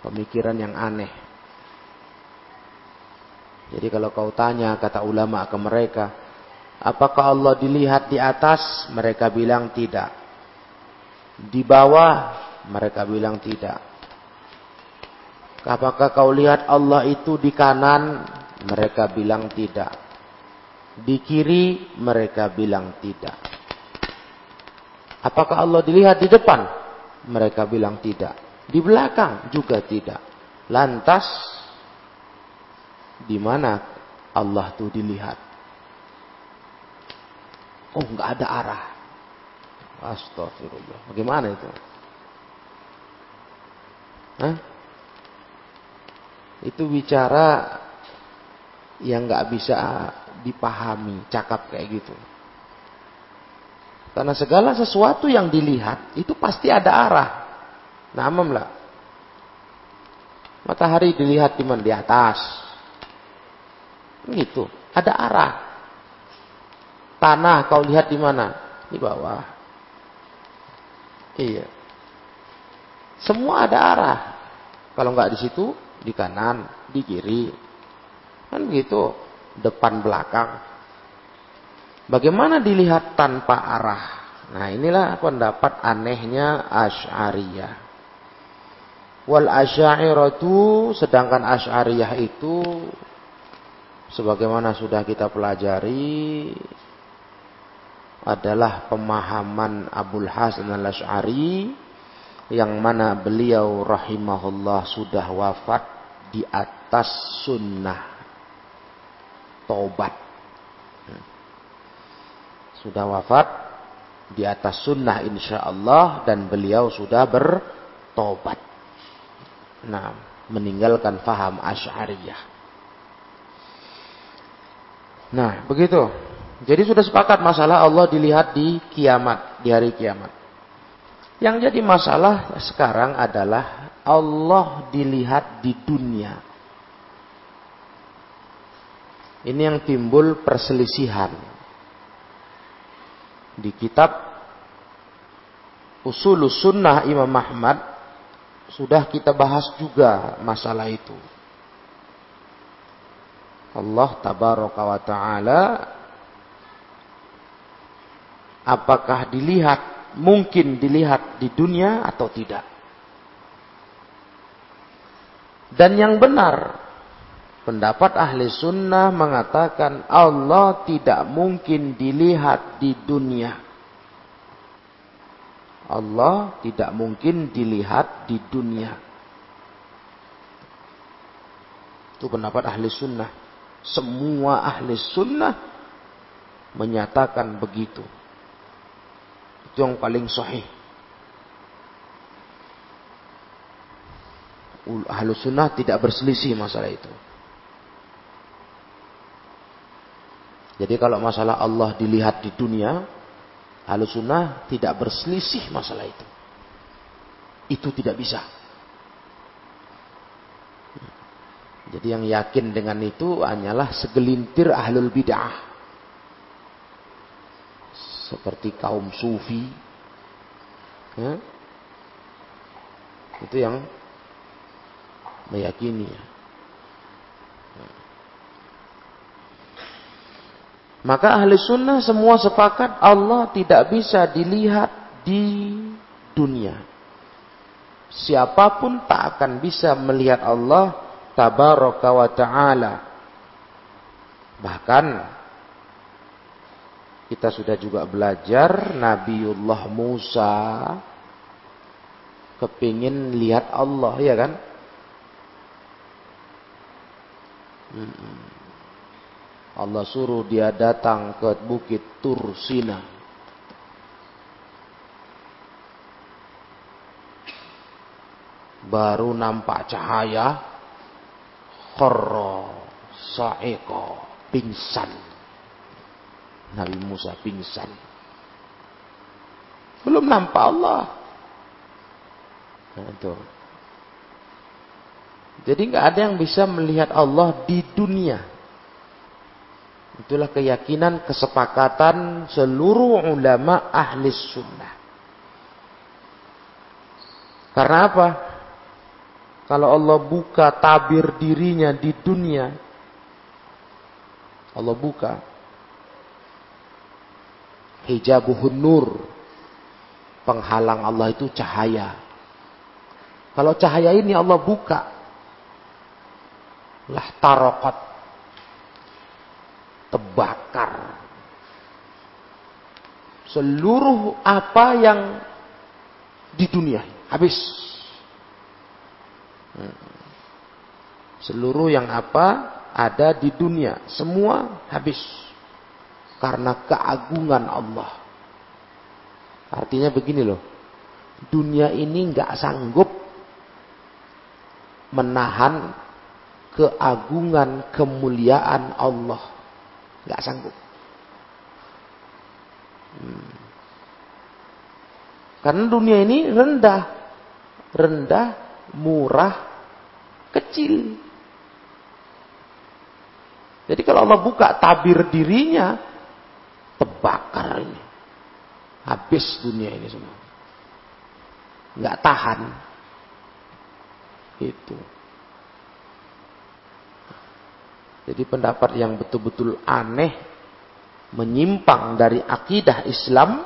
Pemikiran yang aneh. Jadi kalau kau tanya kata ulama ke mereka, apakah Allah dilihat di atas? Mereka bilang tidak. Di bawah? Mereka bilang tidak. Apakah kau lihat Allah itu di kanan? Mereka bilang tidak. Di kiri? Mereka bilang tidak. Apakah Allah dilihat di depan? Mereka bilang tidak. Di belakang juga tidak. Lantas di mana Allah itu dilihat. Oh, nggak ada arah. Astagfirullah. Bagaimana itu? Hah? Itu bicara yang nggak bisa dipahami, cakap kayak gitu. Karena segala sesuatu yang dilihat itu pasti ada arah. Namam lah. Matahari dilihat di mana? Di atas. Gitu. Ada arah. Tanah kau lihat di mana? Di bawah. Iya. Semua ada arah. Kalau nggak di situ, di kanan, di kiri. Kan begitu. Depan belakang. Bagaimana dilihat tanpa arah? Nah inilah pendapat anehnya Ash'ariyah. Wal Asy'ariyatu sedangkan Asy'ariyah itu sebagaimana sudah kita pelajari adalah pemahaman Abul Hasan al-Ash'ari yang mana beliau rahimahullah sudah wafat di atas sunnah taubat. Sudah wafat di atas sunnah insya Allah dan beliau sudah bertobat nah meninggalkan faham asy'ariyah. Nah, begitu. Jadi sudah sepakat masalah Allah dilihat di kiamat, di hari kiamat. Yang jadi masalah sekarang adalah Allah dilihat di dunia. Ini yang timbul perselisihan. Di kitab Usul Sunnah Imam Ahmad sudah kita bahas juga masalah itu. Allah tabaraka wa taala apakah dilihat mungkin dilihat di dunia atau tidak? Dan yang benar pendapat ahli sunnah mengatakan Allah tidak mungkin dilihat di dunia. Allah tidak mungkin dilihat di dunia. Itu pendapat ahli sunnah. Semua ahli sunnah menyatakan begitu. Itu yang paling sahih. Ahli sunnah tidak berselisih masalah itu. Jadi kalau masalah Allah dilihat di dunia, ahli sunnah tidak berselisih masalah itu. Itu tidak bisa. Jadi yang yakin dengan itu hanyalah segelintir ahlul bid'ah. Seperti kaum sufi. Ya. Itu yang meyakini. Maka ahli sunnah semua sepakat Allah tidak bisa dilihat di dunia. Siapa pun tak akan bisa melihat Allah tabaraka wa ta'ala. Bahkan kita sudah juga belajar Nabiullah Musa kepingin lihat Allah ya kan? Allah suruh dia datang ke bukit Tursina. Baru nampak cahaya, Korro sa'iqo pingsan. Nabi Musa pingsan. Belum nampak Allah. Nah, itu. Jadi nggak ada yang bisa melihat Allah di dunia. Itulah keyakinan kesepakatan seluruh ulama ahli sunnah. Karena apa? Kalau Allah buka tabir dirinya di dunia, Allah buka hijabuhun nur. Penghalang Allah itu cahaya. Kalau cahaya ini Allah buka, lah tarokat terbakar. Seluruh apa yang di dunia. Habis. Seluruh yang apa ada di dunia. Semua habis karena keagungan Allah artinya begini loh dunia ini nggak sanggup menahan keagungan kemuliaan Allah nggak sanggup Hmm. Karena dunia ini rendah. Rendah, murah, kecil. Jadi kalau Allah buka tabir dirinya, terbakar ini. Habis dunia ini semua. Nggak tahan. Itu. Jadi pendapat yang betul-betul aneh menyimpang dari akidah Islam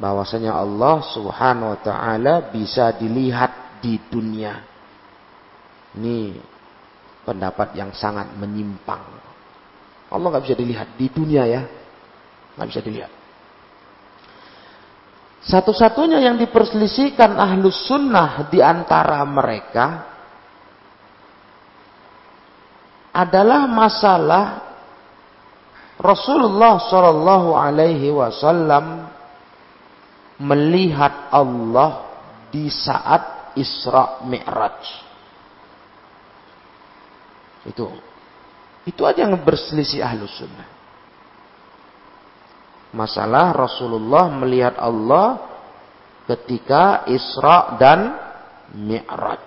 bahwasanya Allah Subhanahu wa taala bisa dilihat di dunia. Ini pendapat yang sangat menyimpang. Allah nggak bisa dilihat di dunia ya, nggak bisa dilihat. Satu-satunya yang diperselisihkan ahlus sunnah di antara mereka adalah masalah Rasulullah Shallallahu Alaihi Wasallam melihat Allah di saat Isra Mi'raj. Itu. Itu aja yang berselisih ahlu sunnah. Masalah Rasulullah melihat Allah ketika Isra dan Mi'raj.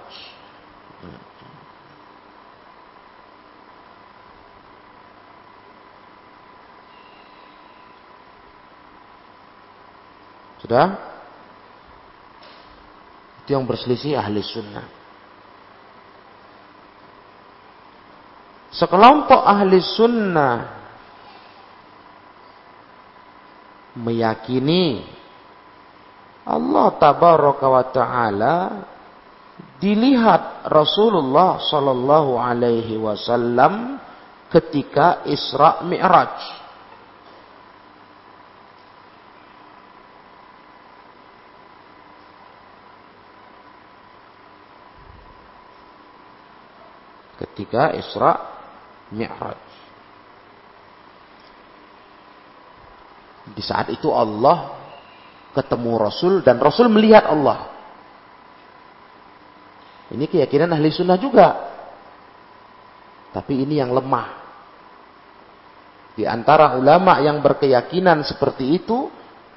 Sudah? Itu yang berselisih ahli sunnah. Sekelompok ahli sunnah meyakini Allah tabaraka wa taala dilihat Rasulullah sallallahu alaihi wasallam ketika Isra Mi'raj. ketika Isra Mi'raj. Di saat itu Allah ketemu Rasul dan Rasul melihat Allah. Ini keyakinan ahli sunnah juga. Tapi ini yang lemah. Di antara ulama yang berkeyakinan seperti itu,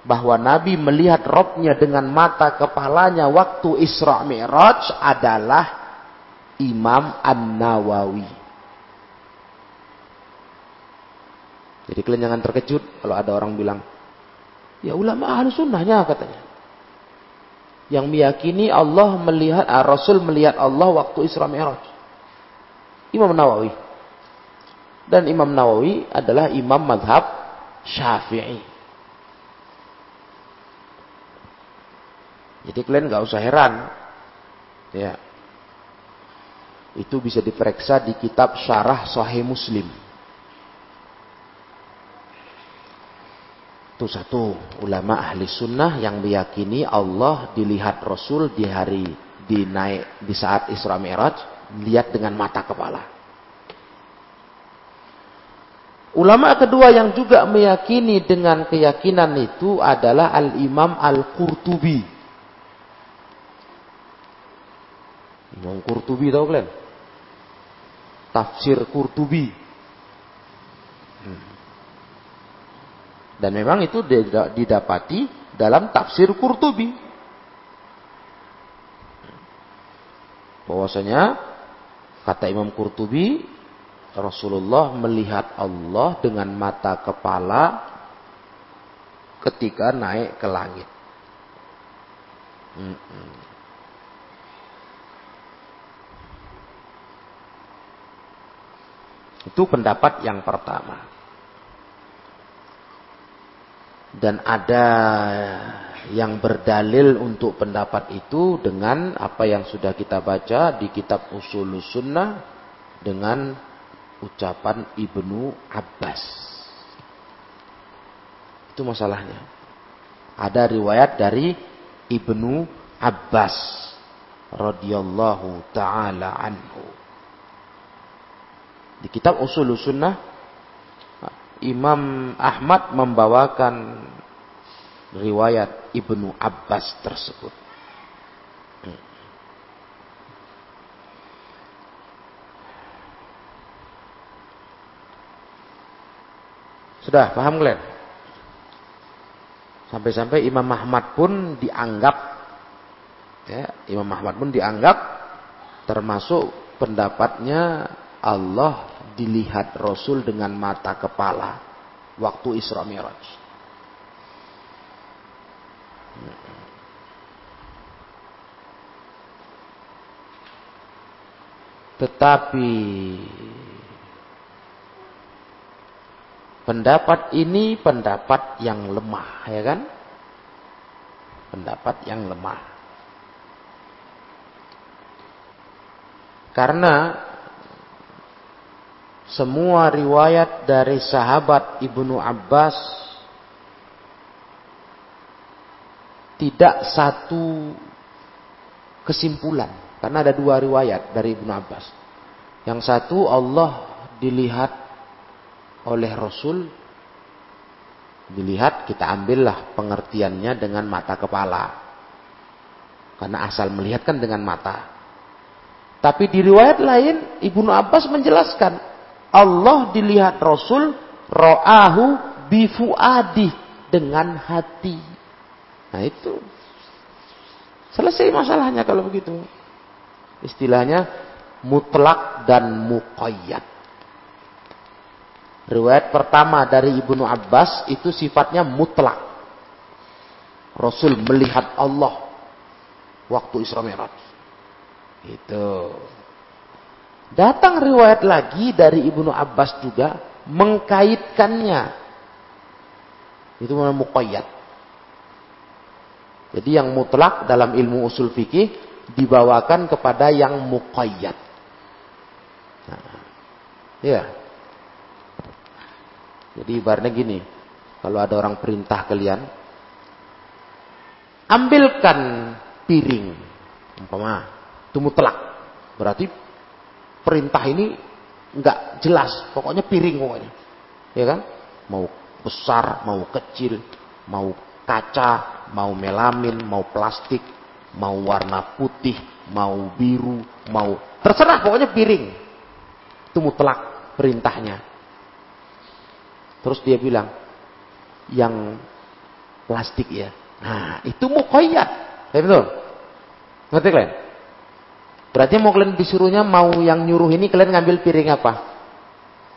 bahwa Nabi melihat robnya dengan mata kepalanya waktu Isra Mi'raj adalah Imam An-Nawawi. Jadi kalian jangan terkejut kalau ada orang bilang, ya ulama ahli sunnahnya katanya. Yang meyakini Allah melihat, ah, Rasul melihat Allah waktu Isra Mi'raj. Imam Nawawi. Dan Imam Nawawi adalah imam madhab syafi'i. Jadi kalian nggak usah heran. Ya, itu bisa diperiksa di kitab Syarah Sahih Muslim. Itu satu ulama ahli sunnah yang meyakini Allah dilihat Rasul di hari dinaik di saat Isra Mi'raj lihat dengan mata kepala. Ulama kedua yang juga meyakini dengan keyakinan itu adalah Al-Imam Al-Qurtubi. Imam Qurtubi tahu kalian? tafsir Qurtubi. Dan memang itu didapati dalam tafsir Qurtubi. Bahwasanya kata Imam Qurtubi Rasulullah melihat Allah dengan mata kepala ketika naik ke langit. Mm-mm. Itu pendapat yang pertama. Dan ada yang berdalil untuk pendapat itu dengan apa yang sudah kita baca di kitab Usul Sunnah dengan ucapan Ibnu Abbas. Itu masalahnya. Ada riwayat dari Ibnu Abbas radhiyallahu taala anhu. Di kitab Usul Sunnah Imam Ahmad membawakan riwayat Ibnu Abbas tersebut. Sudah paham kalian? Sampai-sampai Imam Ahmad pun dianggap ya, Imam Ahmad pun dianggap termasuk pendapatnya Allah dilihat Rasul dengan mata kepala waktu Isra Mi'raj. Tetapi pendapat ini pendapat yang lemah, ya kan? Pendapat yang lemah. Karena semua riwayat dari sahabat Ibnu Abbas tidak satu kesimpulan karena ada dua riwayat dari Ibnu Abbas. Yang satu Allah dilihat oleh Rasul dilihat kita ambillah pengertiannya dengan mata kepala. Karena asal melihat kan dengan mata. Tapi di riwayat lain Ibnu Abbas menjelaskan Allah dilihat Rasul ro'ahu bifuadi dengan hati. Nah itu selesai masalahnya kalau begitu. Istilahnya mutlak dan muqayyad. Riwayat pertama dari Ibnu Abbas itu sifatnya mutlak. Rasul melihat Allah waktu Isra Mi'raj. Itu. Datang riwayat lagi dari Ibnu Abbas juga mengkaitkannya. Itu namanya muqayyad. Jadi yang mutlak dalam ilmu usul fikih dibawakan kepada yang muqayyad. Nah, ya. Jadi ibaratnya gini, kalau ada orang perintah kalian, ambilkan piring, umpama, itu mutlak. Berarti perintah ini nggak jelas, pokoknya piring pokoknya. Ya kan? Mau besar, mau kecil, mau kaca, mau melamin, mau plastik, mau warna putih, mau biru, mau terserah pokoknya piring. Itu mutlak perintahnya. Terus dia bilang, yang plastik ya. Nah, itu mukoyat. Ya betul? Ngerti kalian? Berarti mau kalian disuruhnya mau yang nyuruh ini kalian ngambil piring apa?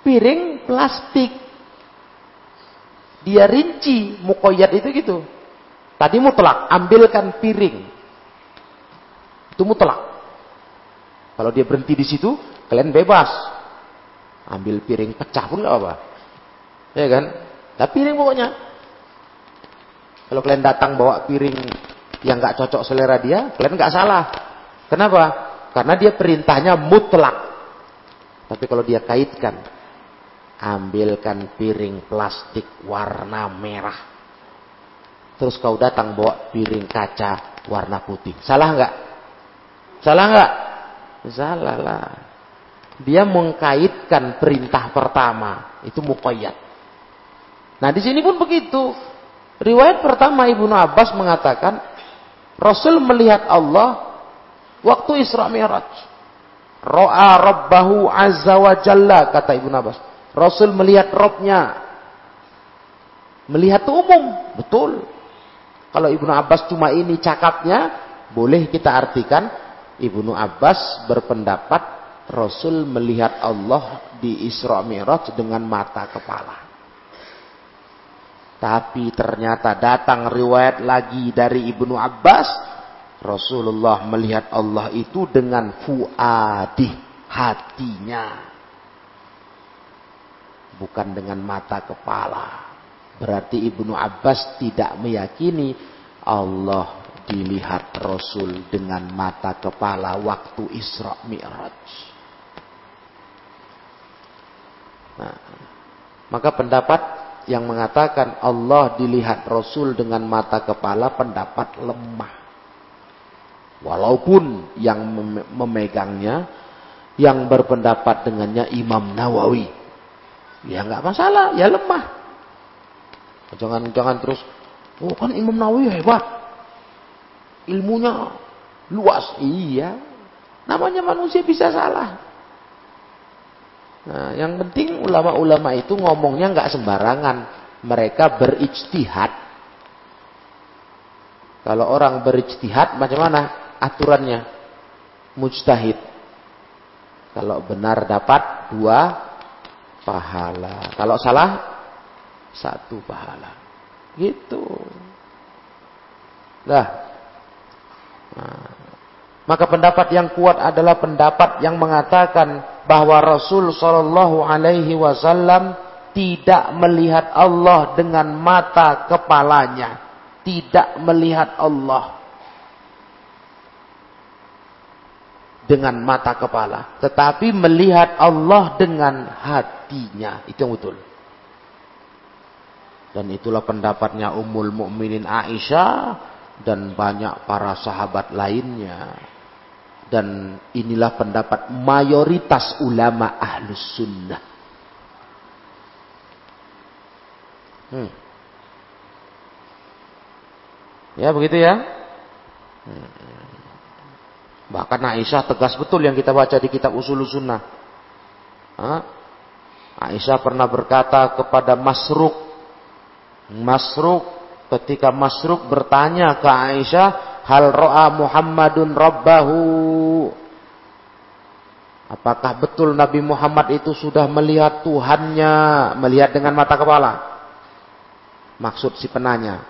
Piring plastik. Dia rinci mukoyat itu gitu. Tadi mutlak, ambilkan piring. Itu mutlak. Kalau dia berhenti di situ, kalian bebas. Ambil piring pecah pun gak apa. Ya kan? Tapi piring pokoknya. Kalau kalian datang bawa piring yang gak cocok selera dia, kalian gak salah. Kenapa? Karena dia perintahnya mutlak. Tapi kalau dia kaitkan, ambilkan piring plastik warna merah. Terus kau datang bawa piring kaca warna putih. Salah nggak? Salah nggak? Salah lah. Dia mengkaitkan perintah pertama itu muqayyad. Nah di sini pun begitu. Riwayat pertama Ibnu Abbas mengatakan Rasul melihat Allah waktu Isra Mi'raj. Ro'a Rabbahu Azza wa Jalla kata Ibnu Abbas. Rasul melihat Robnya. Melihat umum, betul. Kalau Ibnu Abbas cuma ini cakapnya, boleh kita artikan Ibnu Abbas berpendapat Rasul melihat Allah di Isra Mi'raj dengan mata kepala. Tapi ternyata datang riwayat lagi dari Ibnu Abbas Rasulullah melihat Allah itu dengan fuadi hatinya. Bukan dengan mata kepala. Berarti Ibnu Abbas tidak meyakini Allah dilihat Rasul dengan mata kepala waktu Isra Mi'raj. Nah, maka pendapat yang mengatakan Allah dilihat Rasul dengan mata kepala pendapat lemah. Walaupun yang memegangnya, yang berpendapat dengannya Imam Nawawi. Ya nggak masalah, ya lemah. Jangan jangan terus, oh kan Imam Nawawi hebat. Ilmunya luas. Iya. Namanya manusia bisa salah. Nah, yang penting ulama-ulama itu ngomongnya nggak sembarangan. Mereka berijtihad. Kalau orang berijtihad macam mana? Aturannya mujtahid. Kalau benar dapat dua pahala. Kalau salah satu pahala. Gitu. Nah, nah, maka pendapat yang kuat adalah pendapat yang mengatakan bahwa Rasul Shallallahu Alaihi Wasallam tidak melihat Allah dengan mata kepalanya, tidak melihat Allah. Dengan mata kepala, tetapi melihat Allah dengan hatinya. Itu yang betul. Dan itulah pendapatnya Ummul Mukminin Aisyah dan banyak para sahabat lainnya. Dan inilah pendapat mayoritas ulama ahlus sunnah. Hmm. Ya begitu ya. Hmm. Bahkan Aisyah tegas betul yang kita baca di kitab Usul Sunnah. Aisyah pernah berkata kepada Masruk. Masruk ketika Masruk bertanya ke Aisyah, "Hal ro'a Muhammadun rabbahu?" Apakah betul Nabi Muhammad itu sudah melihat Tuhannya, melihat dengan mata kepala? Maksud si penanya.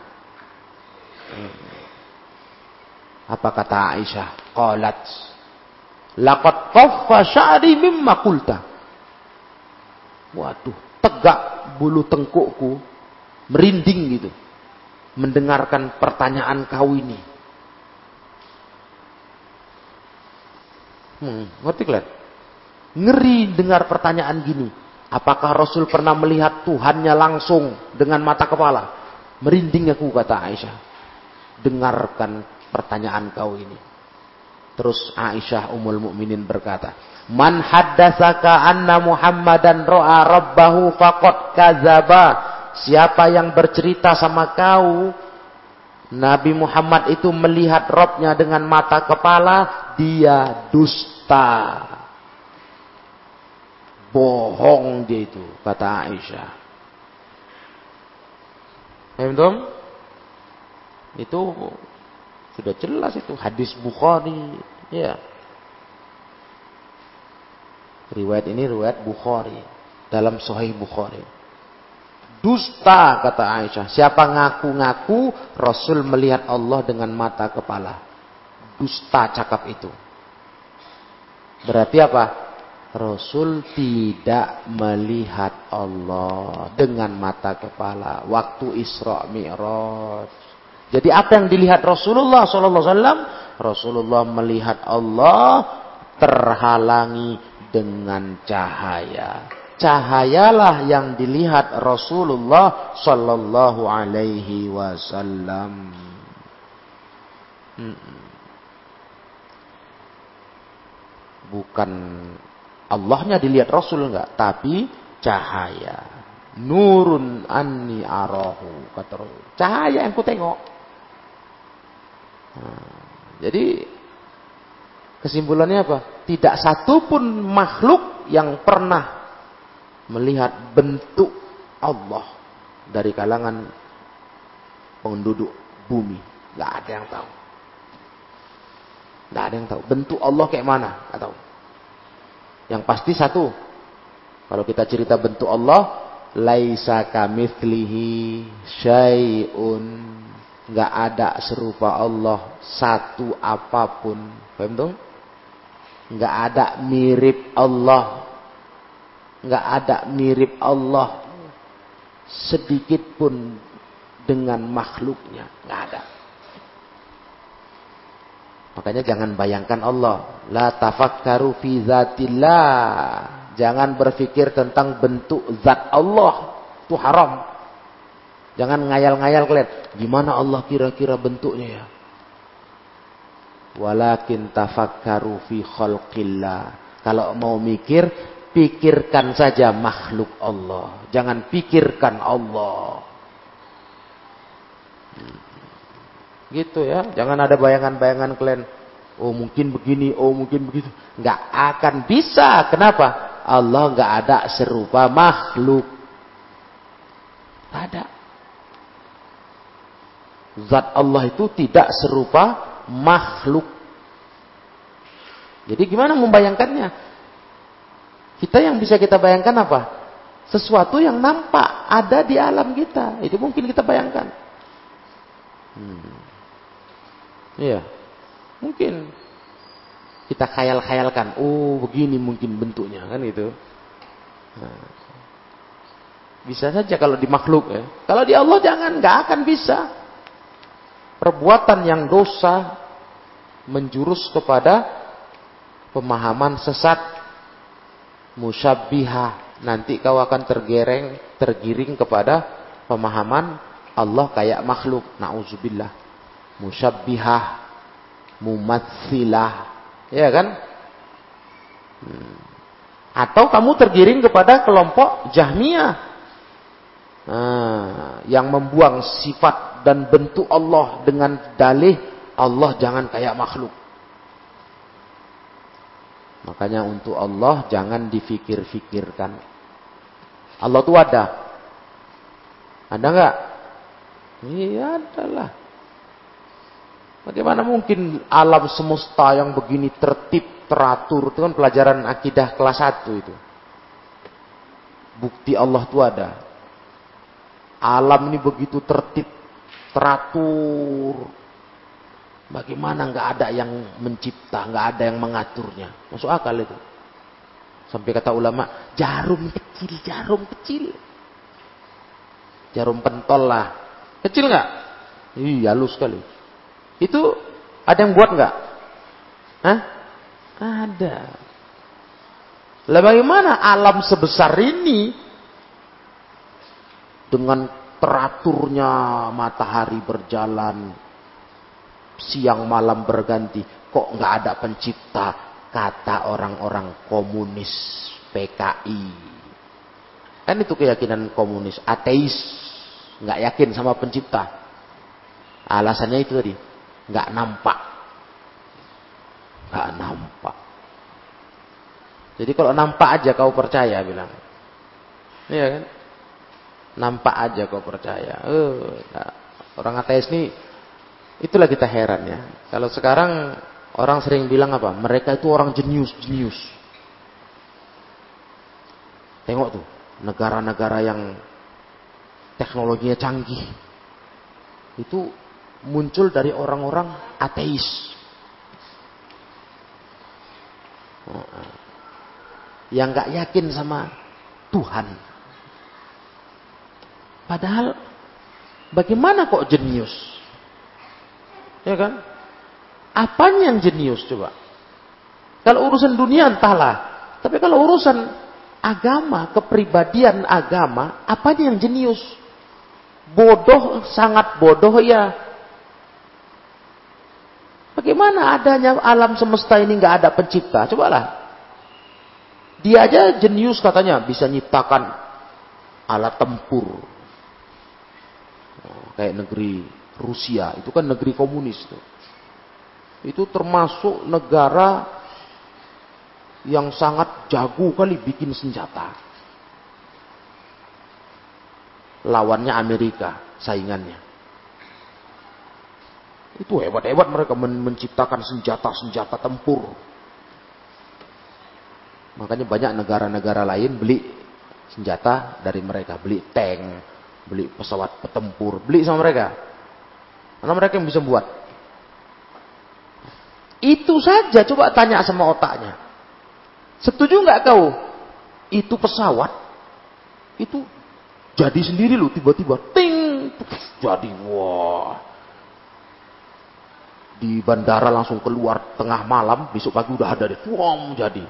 Apa kata Aisyah? Qalat. Laqad qaffa sya'ri mimma qulta. Waduh, tegak bulu tengkukku merinding gitu. Mendengarkan pertanyaan kau ini. Hmm, ngerti kalian? Ngeri dengar pertanyaan gini. Apakah Rasul pernah melihat Tuhannya langsung dengan mata kepala? Merinding aku kata Aisyah. Dengarkan pertanyaan kau ini. Terus Aisyah Ummul Mukminin berkata, "Man haddatsaka anna Muhammadan ra'a rabbahu faqad kadzaba." Siapa yang bercerita sama kau Nabi Muhammad itu melihat Robnya dengan mata kepala, dia dusta. Bohong dia itu, kata Aisyah. Itu sudah jelas itu hadis Bukhari, ya. Riwayat ini riwayat Bukhari dalam Sahih Bukhari. Dusta kata Aisyah. Siapa ngaku-ngaku Rasul melihat Allah dengan mata kepala. Dusta cakap itu. Berarti apa? Rasul tidak melihat Allah dengan mata kepala waktu Isra Mi'raj. Jadi apa yang dilihat Rasulullah sallallahu alaihi wasallam? Rasulullah melihat Allah terhalangi dengan cahaya. Cahayalah yang dilihat Rasulullah sallallahu alaihi wasallam. Bukan Allahnya dilihat Rasul enggak, tapi cahaya. Nurun anni arahu kata Cahaya yang ku tengok. Jadi kesimpulannya apa? Tidak satu pun makhluk yang pernah melihat bentuk Allah dari kalangan penduduk bumi. Gak ada yang tahu. Gak ada yang tahu. Bentuk Allah kayak mana? Gak tahu. Yang pasti satu. Kalau kita cerita bentuk Allah. Laisa kamithlihi syai'un nggak ada serupa Allah satu apa pun. Paham dong? Nggak ada mirip Allah. Nggak ada mirip Allah sedikit pun dengan makhluknya. Nggak ada. Makanya jangan bayangkan Allah. La tafakkaru fi zatillah. Jangan berpikir tentang bentuk zat Allah. Itu haram. Jangan ngayal-ngayal kalian. Gimana Allah kira-kira bentuknya ya? Walakin tafakkaru fi khalqillah. Kalau mau mikir, pikirkan saja makhluk Allah. Jangan pikirkan Allah. Gitu ya. Jangan ada bayangan-bayangan kalian. Oh mungkin begini, oh mungkin begitu. Nggak akan bisa. Kenapa? Allah nggak ada serupa makhluk. ada. Zat Allah itu tidak serupa makhluk. Jadi gimana membayangkannya? Kita yang bisa kita bayangkan apa? Sesuatu yang nampak ada di alam kita. Itu mungkin kita bayangkan. Hmm. Iya. Mungkin kita khayal-khayalkan, oh begini mungkin bentuknya kan itu. Nah, bisa saja kalau di makhluk ya. Kalau di Allah jangan, nggak akan bisa. Perbuatan yang dosa menjurus kepada pemahaman sesat musyabbiha. Nanti kau akan tergereng, tergiring kepada pemahaman Allah kayak makhluk. Nauzubillah. Musyabbihah, mumatsilah, Ya kan? Hmm. Atau kamu tergiring kepada kelompok Jahmiyah. Nah, yang membuang sifat dan bentuk Allah dengan dalih Allah jangan kayak makhluk. Makanya untuk Allah jangan difikir-fikirkan. Allah itu ada. Ada enggak? Iya adalah. Bagaimana mungkin alam semesta yang begini tertib, teratur, itu kan pelajaran akidah kelas 1 itu. Bukti Allah itu ada. Alam ini begitu tertib, teratur. Bagaimana nggak ada yang mencipta, nggak ada yang mengaturnya. Masuk akal itu. Sampai kata ulama, jarum kecil, jarum kecil. Jarum pentol lah. Kecil nggak? Iya, halus sekali. Itu ada yang buat nggak? Hah? Ada. Lah bagaimana alam sebesar ini dengan teraturnya matahari berjalan siang malam berganti kok nggak ada pencipta kata orang-orang komunis PKI kan itu keyakinan komunis ateis nggak yakin sama pencipta alasannya itu tadi nggak nampak. Nggak nampak. Jadi kalau nampak aja kau percaya bilang. Iya kan? Nampak aja kau percaya. Uh, orang ateis ini itulah kita heran ya. Kalau sekarang orang sering bilang apa? Mereka itu orang jenius, jenius. Tengok tuh, negara-negara yang teknologinya canggih. Itu muncul dari orang-orang ateis. Yang nggak yakin sama Tuhan. Padahal bagaimana kok jenius? Ya kan? Apanya yang jenius coba? Kalau urusan dunia entahlah. Tapi kalau urusan agama, kepribadian agama, apanya yang jenius? Bodoh, sangat bodoh ya Bagaimana adanya alam semesta ini nggak ada pencipta? Cobalah. Dia aja jenius katanya bisa nyiptakan alat tempur. Kayak negeri Rusia, itu kan negeri komunis tuh. Itu termasuk negara yang sangat jago kali bikin senjata. Lawannya Amerika, saingannya. Itu hebat-hebat mereka men menciptakan senjata-senjata tempur. Makanya banyak negara-negara lain beli senjata dari mereka. Beli tank, beli pesawat petempur, beli sama mereka. Karena mereka yang bisa buat. Itu saja coba tanya sama otaknya. Setuju nggak kau? Itu pesawat. Itu jadi sendiri loh tiba-tiba. Ting. Jadi wah. Di bandara langsung keluar tengah malam. Besok pagi udah ada deh. Wah jadi.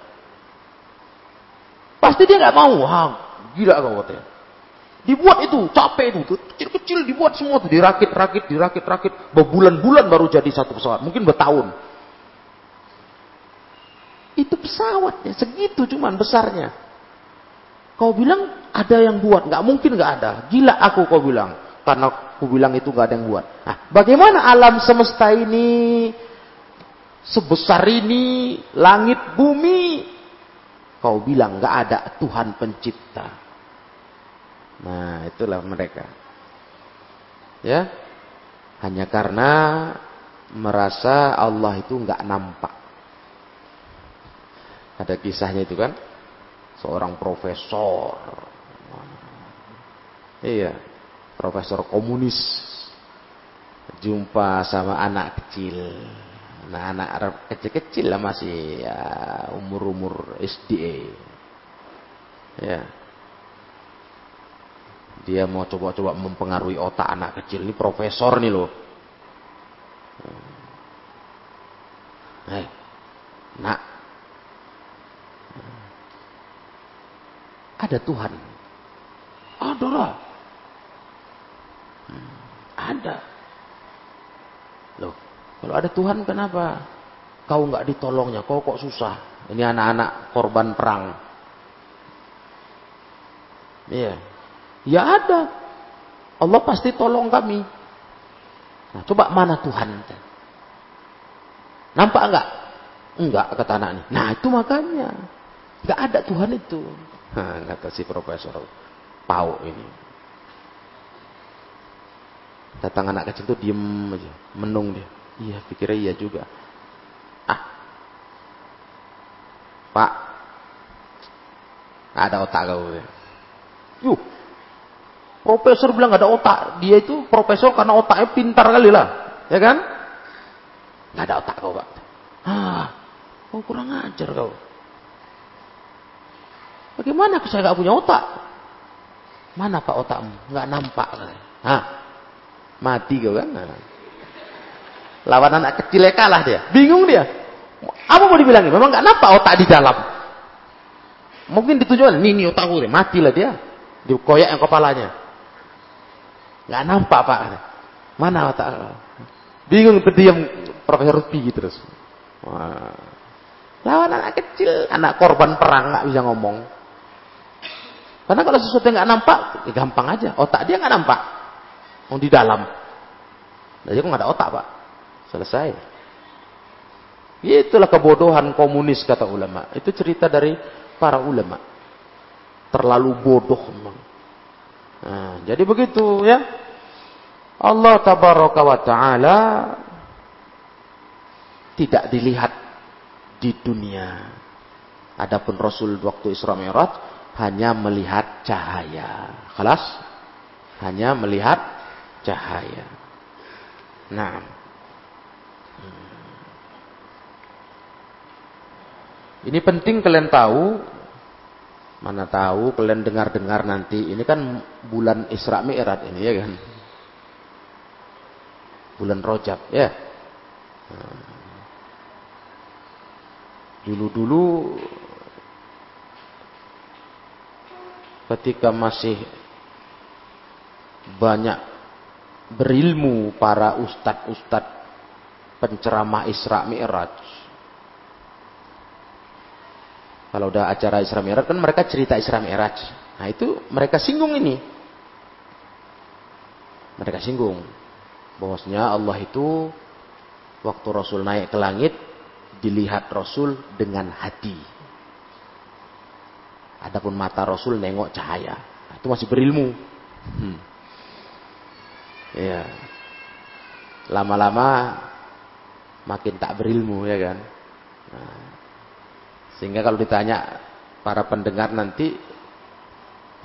Pasti dia nggak mau. Wah, gila kau katanya. Dibuat itu, capek itu, kecil-kecil dibuat semua tuh, dirakit-rakit, dirakit-rakit, berbulan-bulan baru jadi satu pesawat, mungkin bertahun. Itu pesawatnya, segitu cuman besarnya. Kau bilang ada yang buat, nggak mungkin nggak ada. Gila aku kau bilang, karena aku bilang itu nggak ada yang buat. Nah, bagaimana alam semesta ini sebesar ini, langit bumi? Kau bilang nggak ada Tuhan pencipta. Nah, itulah mereka. Ya. Hanya karena merasa Allah itu nggak nampak. Ada kisahnya itu kan. Seorang profesor. Iya. Profesor komunis. Jumpa sama anak kecil. Nah, anak kecil-kecil lah masih ya, umur-umur SDA. Ya dia mau coba-coba mempengaruhi otak anak kecil. Ini profesor nih loh. Hei, nak. Ada Tuhan. Ada lah. Ada. Loh, kalau ada Tuhan kenapa kau nggak ditolongnya? Kau kok susah? Ini anak-anak korban perang. Iya. Yeah. Ya ada. Allah pasti tolong kami. Nah, coba mana Tuhan? Nampak enggak? Enggak, kata anak ini. Nah, itu makanya. Enggak ada Tuhan itu. Nah, kata si profesor. Pau ini. Datang anak kecil itu diem aja. Menung dia. Iya, pikirnya iya juga. Ah. Pak. Ada otak kau. Yuh, Profesor bilang gak ada otak. Dia itu profesor karena otaknya pintar kali lah. Ya kan? Gak ada otak kau, Pak. Ah, kau kurang ajar kau. Bagaimana saya gak punya otak? Mana Pak otakmu? Gak nampak. Hah? Mati kau kan? Nah. Lawan anak kecil kalah dia. Bingung dia. Apa mau dibilangin? Memang gak nampak otak di dalam. Mungkin ditujukan, ini, ini otakku. Matilah dia. Dikoyak yang kepalanya. Nggak nampak pak. Mana otak? Bingung terdiam Profesor Rupi terus. Wah. Lawan anak kecil, anak korban perang nggak bisa ngomong. Karena kalau sesuatu yang nggak nampak, ya gampang aja. Otak dia nggak nampak. Mau di dalam. Jadi kok nggak ada otak pak. Selesai. Itulah kebodohan komunis kata ulama. Itu cerita dari para ulama. Terlalu bodoh memang. Nah, jadi begitu ya. Allah tabaraka wa taala tidak dilihat di dunia. Adapun Rasul waktu Isra Mi'raj hanya melihat cahaya. Kelas? Hanya melihat cahaya. Nah. Ini penting kalian tahu Mana tahu kalian dengar-dengar nanti. Ini kan bulan Isra Mi'raj ini ya kan. Bulan Rojab ya. Dulu-dulu ketika masih banyak berilmu para ustadz-ustadz penceramah Isra Mi'raj kalau udah acara Isra Mi'raj kan mereka cerita Isra Mi'raj. Nah itu mereka singgung ini. Mereka singgung. Bahwasanya Allah itu waktu Rasul naik ke langit dilihat Rasul dengan hati. Adapun mata Rasul nengok cahaya. Nah, itu masih berilmu. Hmm. Ya. Lama-lama makin tak berilmu ya kan. Nah, sehingga kalau ditanya para pendengar nanti,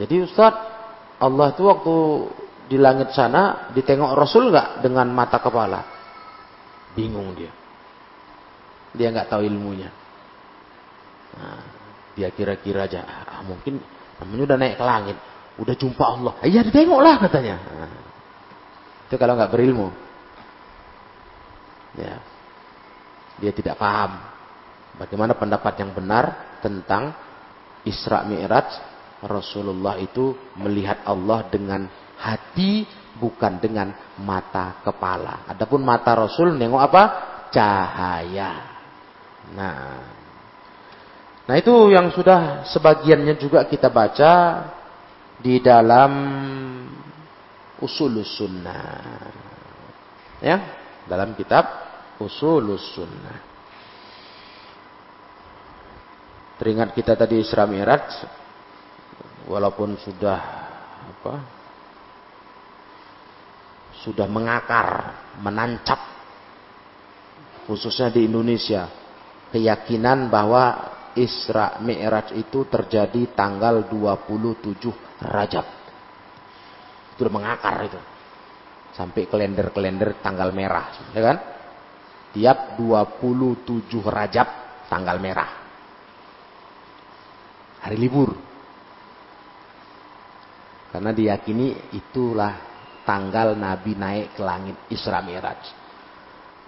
jadi Ustaz, Allah itu waktu di langit sana ditengok Rasul nggak dengan mata kepala? Bingung dia. Dia nggak tahu ilmunya. Nah, dia kira-kira aja, ah, mungkin namanya udah naik ke langit, udah jumpa Allah. Iya ditengoklah katanya. Nah, itu kalau nggak berilmu. Ya. Dia tidak paham bagaimana pendapat yang benar tentang Isra Mi'raj Rasulullah itu melihat Allah dengan hati bukan dengan mata kepala. Adapun mata Rasul nengok apa? Cahaya. Nah. Nah itu yang sudah sebagiannya juga kita baca di dalam usul sunnah. Ya, dalam kitab usul sunnah. Teringat kita tadi Isra Mi'raj walaupun sudah apa? Sudah mengakar, menancap khususnya di Indonesia keyakinan bahwa Isra Mi'raj itu terjadi tanggal 27 Rajab. Itu udah mengakar itu. Sampai kalender-kalender tanggal merah, ya kan? Tiap 27 Rajab tanggal merah hari libur. Karena diyakini itulah tanggal Nabi naik ke langit Isra Miraj.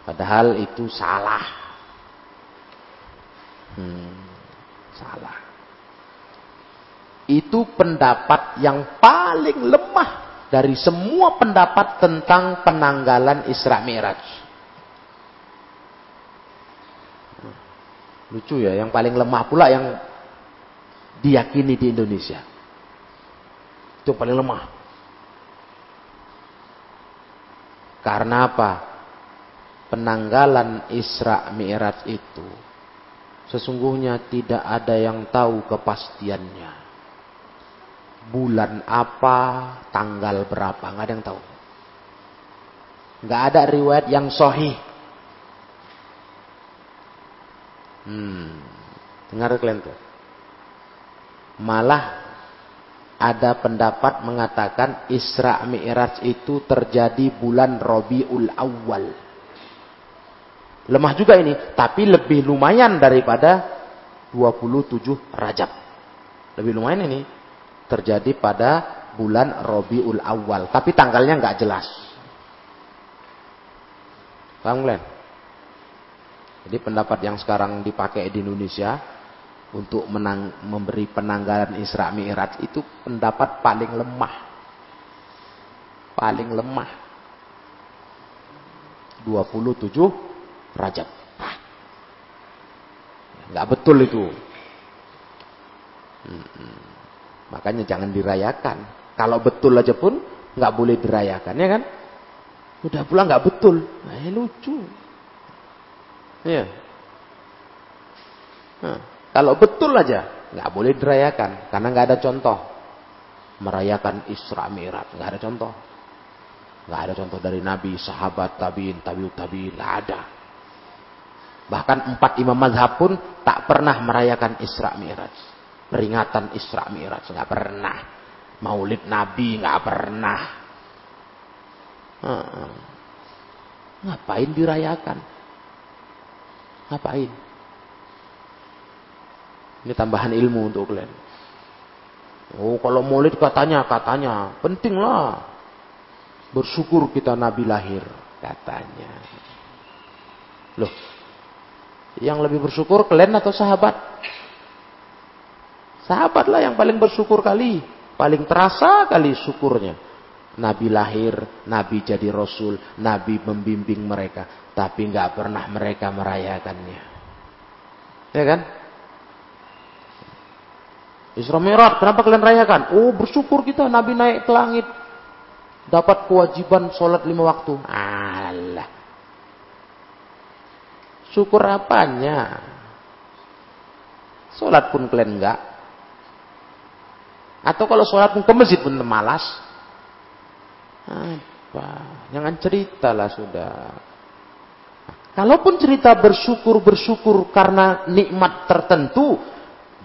Padahal itu salah. Hmm, salah. Itu pendapat yang paling lemah dari semua pendapat tentang penanggalan Isra Miraj. Lucu ya, yang paling lemah pula yang diyakini di Indonesia. Itu paling lemah. Karena apa? Penanggalan Isra Mi'raj itu sesungguhnya tidak ada yang tahu kepastiannya. Bulan apa, tanggal berapa, nggak ada yang tahu. Nggak ada riwayat yang sohih. Hmm, dengar kalian tuh. Malah ada pendapat mengatakan Isra Mi'raj itu terjadi bulan Rabiul Awal. Lemah juga ini, tapi lebih lumayan daripada 27 Rajab. Lebih lumayan ini terjadi pada bulan Rabiul Awal, tapi tanggalnya nggak jelas. Paham kalian? Jadi pendapat yang sekarang dipakai di Indonesia untuk menang, memberi penanggalan Isra Mi'raj itu pendapat paling lemah. Paling lemah. 27 Rajab. Enggak betul itu. Hmm, makanya jangan dirayakan. Kalau betul aja pun nggak boleh dirayakan, ya kan? Udah pula nggak betul, nah, ya lucu. Nah. Kalau betul aja, nggak boleh dirayakan karena nggak ada contoh merayakan Isra Mi'raj, nggak ada contoh. Nggak ada contoh dari Nabi, sahabat, tabiin, tabiut tabiin, nggak ada. Bahkan empat imam mazhab pun tak pernah merayakan Isra Mi'raj. Peringatan Isra Mi'raj nggak pernah. Maulid Nabi nggak pernah. Ngapain dirayakan? Ngapain? Ini tambahan ilmu untuk kalian. Oh, kalau maulid katanya, katanya. Pentinglah. Bersyukur kita Nabi lahir. Katanya. Loh. Yang lebih bersyukur kalian atau sahabat? Sahabatlah yang paling bersyukur kali. Paling terasa kali syukurnya. Nabi lahir, Nabi jadi Rasul, Nabi membimbing mereka. Tapi nggak pernah mereka merayakannya. Ya kan? Isra Mi'raj, kenapa kalian rayakan? Oh, bersyukur kita Nabi naik ke langit. Dapat kewajiban sholat lima waktu. Alah. Syukur apanya? Sholat pun kalian enggak. Atau kalau sholat pun ke masjid pun malas. Apa? Jangan cerita lah sudah. Kalaupun cerita bersyukur-bersyukur karena nikmat tertentu,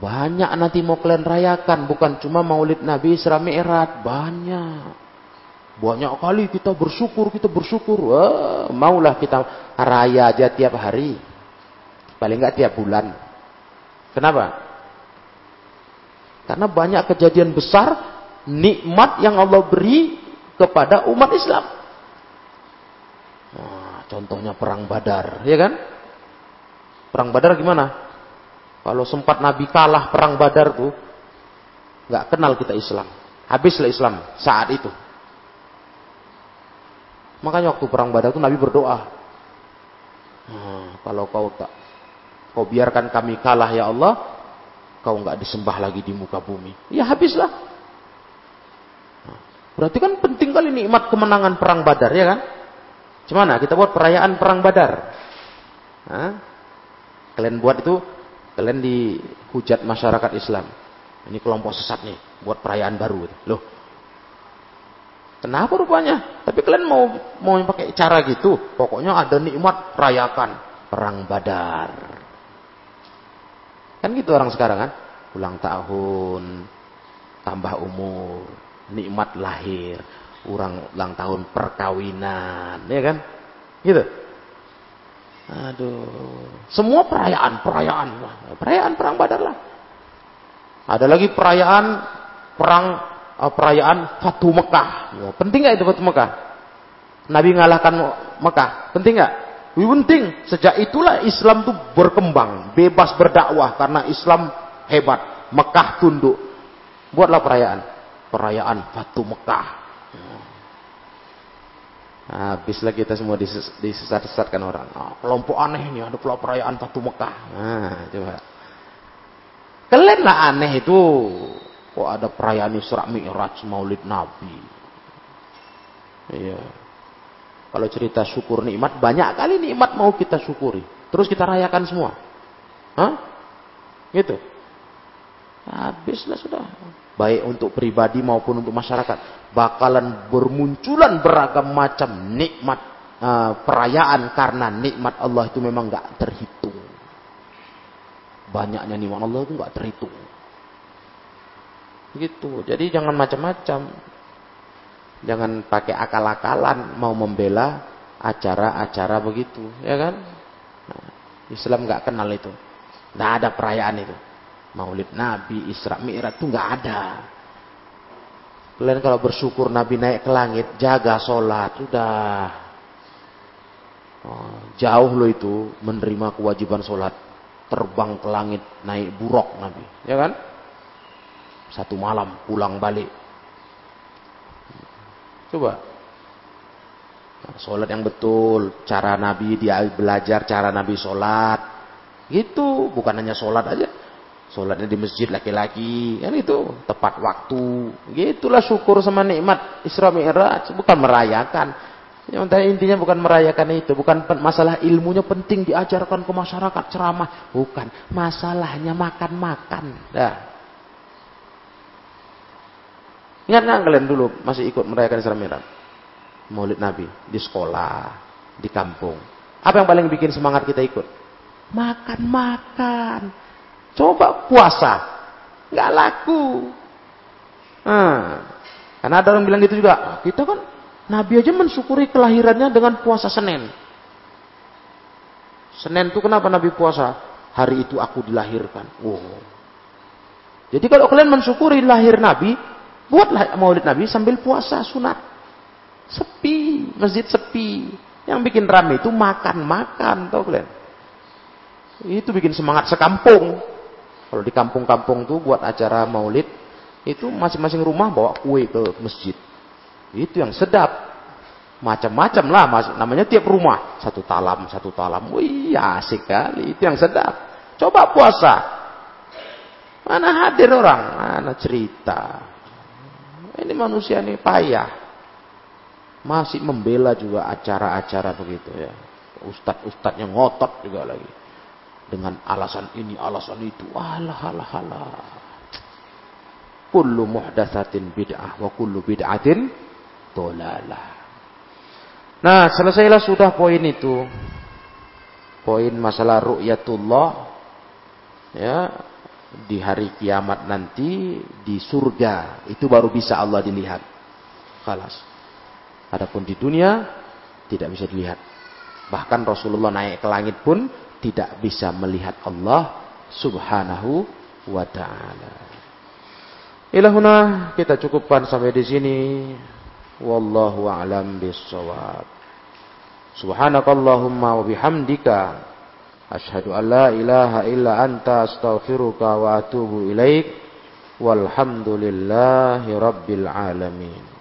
banyak nanti mau kalian rayakan. Bukan cuma maulid Nabi Isra Mi'raj. Banyak. Banyak kali kita bersyukur, kita bersyukur. Wah, maulah kita raya aja tiap hari. Paling enggak tiap bulan. Kenapa? Karena banyak kejadian besar, nikmat yang Allah beri kepada umat Islam. Contohnya perang Badar, ya kan? Perang Badar gimana? Kalau sempat Nabi kalah perang Badar tuh, nggak kenal kita Islam. Habislah Islam saat itu. Makanya waktu perang Badar itu Nabi berdoa. Hmm, kalau kau tak, kau biarkan kami kalah ya Allah, kau nggak disembah lagi di muka bumi. Ya habislah. Nah, berarti kan penting kali nikmat kemenangan perang Badar ya kan? Gimana? Kita buat perayaan perang Badar. Hah? Kalian buat itu, kalian dihujat masyarakat Islam. Ini kelompok sesat nih, buat perayaan baru. Loh, Kenapa rupanya? Tapi kalian mau mau pakai cara gitu. Pokoknya ada nikmat rayakan perang Badar. Kan gitu orang sekarang kan? Ulang tahun, tambah umur, nikmat lahir, ulang tahun perkawinan, ya kan? Gitu. Aduh, semua perayaan, perayaan, perayaan perang Badar lah. Ada lagi perayaan perang uh, perayaan Fatu Mekah. Ya, penting nggak itu Fatu Mekah? Nabi ngalahkan Mekah. Penting nggak? Penting. Sejak itulah Islam tuh berkembang, bebas berdakwah karena Islam hebat. Mekah tunduk. Buatlah perayaan. Perayaan Fatu Mekah. Habislah kita semua disesat-sesatkan orang. Oh, kelompok aneh ini ada pula perayaan Fatu Mekah. Nah, coba. Kalian aneh itu. Kok ada perayaan Isra Mi'raj Maulid Nabi. Iya. Kalau cerita syukur nikmat, banyak kali nikmat mau kita syukuri. Terus kita rayakan semua. Hah? Gitu. Habislah sudah. Baik untuk pribadi maupun untuk masyarakat. Bakalan bermunculan beragam macam nikmat uh, perayaan karena nikmat Allah itu memang nggak terhitung. Banyaknya nikmat Allah itu nggak terhitung. Gitu. Jadi jangan macam-macam. Jangan pakai akal-akalan mau membela acara-acara begitu, ya kan? Nah, Islam nggak kenal itu. Nggak ada perayaan itu. Maulid Nabi, Isra Mi'raj itu nggak ada. Kalian kalau bersyukur Nabi naik ke langit, jaga sholat, sudah. Oh, jauh loh itu menerima kewajiban sholat. Terbang ke langit, naik buruk Nabi. Ya kan? Satu malam pulang balik. Coba. Nah, sholat yang betul. Cara Nabi dia belajar cara Nabi sholat. Gitu. Bukan hanya sholat aja. Sholatnya di masjid laki-laki. Kan itu. Tepat waktu. Gitulah syukur sama nikmat Isra Mi'raj. Bukan merayakan. Yang intinya bukan merayakan itu, bukan masalah ilmunya penting diajarkan ke masyarakat ceramah, bukan. Masalahnya makan-makan. Dah. Ingat nggak kalian dulu masih ikut merayakan Isra Mi'raj? Maulid Nabi di sekolah, di kampung. Apa yang paling bikin semangat kita ikut? Makan-makan. Coba puasa. Nggak laku. Hmm. Karena ada orang bilang gitu juga. Ah, kita kan Nabi aja mensyukuri kelahirannya dengan puasa Senin. Senin itu kenapa Nabi puasa? Hari itu aku dilahirkan. Wow. Jadi kalau kalian mensyukuri lahir Nabi, Buatlah maulid Nabi sambil puasa sunat. Sepi, masjid sepi. Yang bikin rame itu makan-makan, tau kalian? Itu bikin semangat sekampung. Kalau di kampung-kampung tuh buat acara maulid, itu masing-masing rumah bawa kue ke masjid. Itu yang sedap. Macam-macam lah, namanya tiap rumah. Satu talam, satu talam. Wih, asik kali. Itu yang sedap. Coba puasa. Mana hadir orang? Mana cerita? Ini manusia ini payah. Masih membela juga acara-acara begitu ya. Ustadz-ustadz yang ngotot juga lagi. Dengan alasan ini, alasan itu. Alah, alah, alah. Kullu muhdatsatin bid'ah wa kullu bid'atin dolalah. Nah, selesailah sudah poin itu. Poin masalah ru'yatullah. Ya, di hari kiamat nanti di surga itu baru bisa Allah dilihat. Kalas. Adapun di dunia tidak bisa dilihat. Bahkan Rasulullah naik ke langit pun tidak bisa melihat Allah Subhanahu wa taala. Ilahuna kita cukupkan sampai di sini. Wallahu a'lam bissawab. Subhanakallahumma wa bihamdika asyhadu an la ilaha illa anta astaghfiruka wa atubu ilaik. Walhamdulillahi rabbil alamin.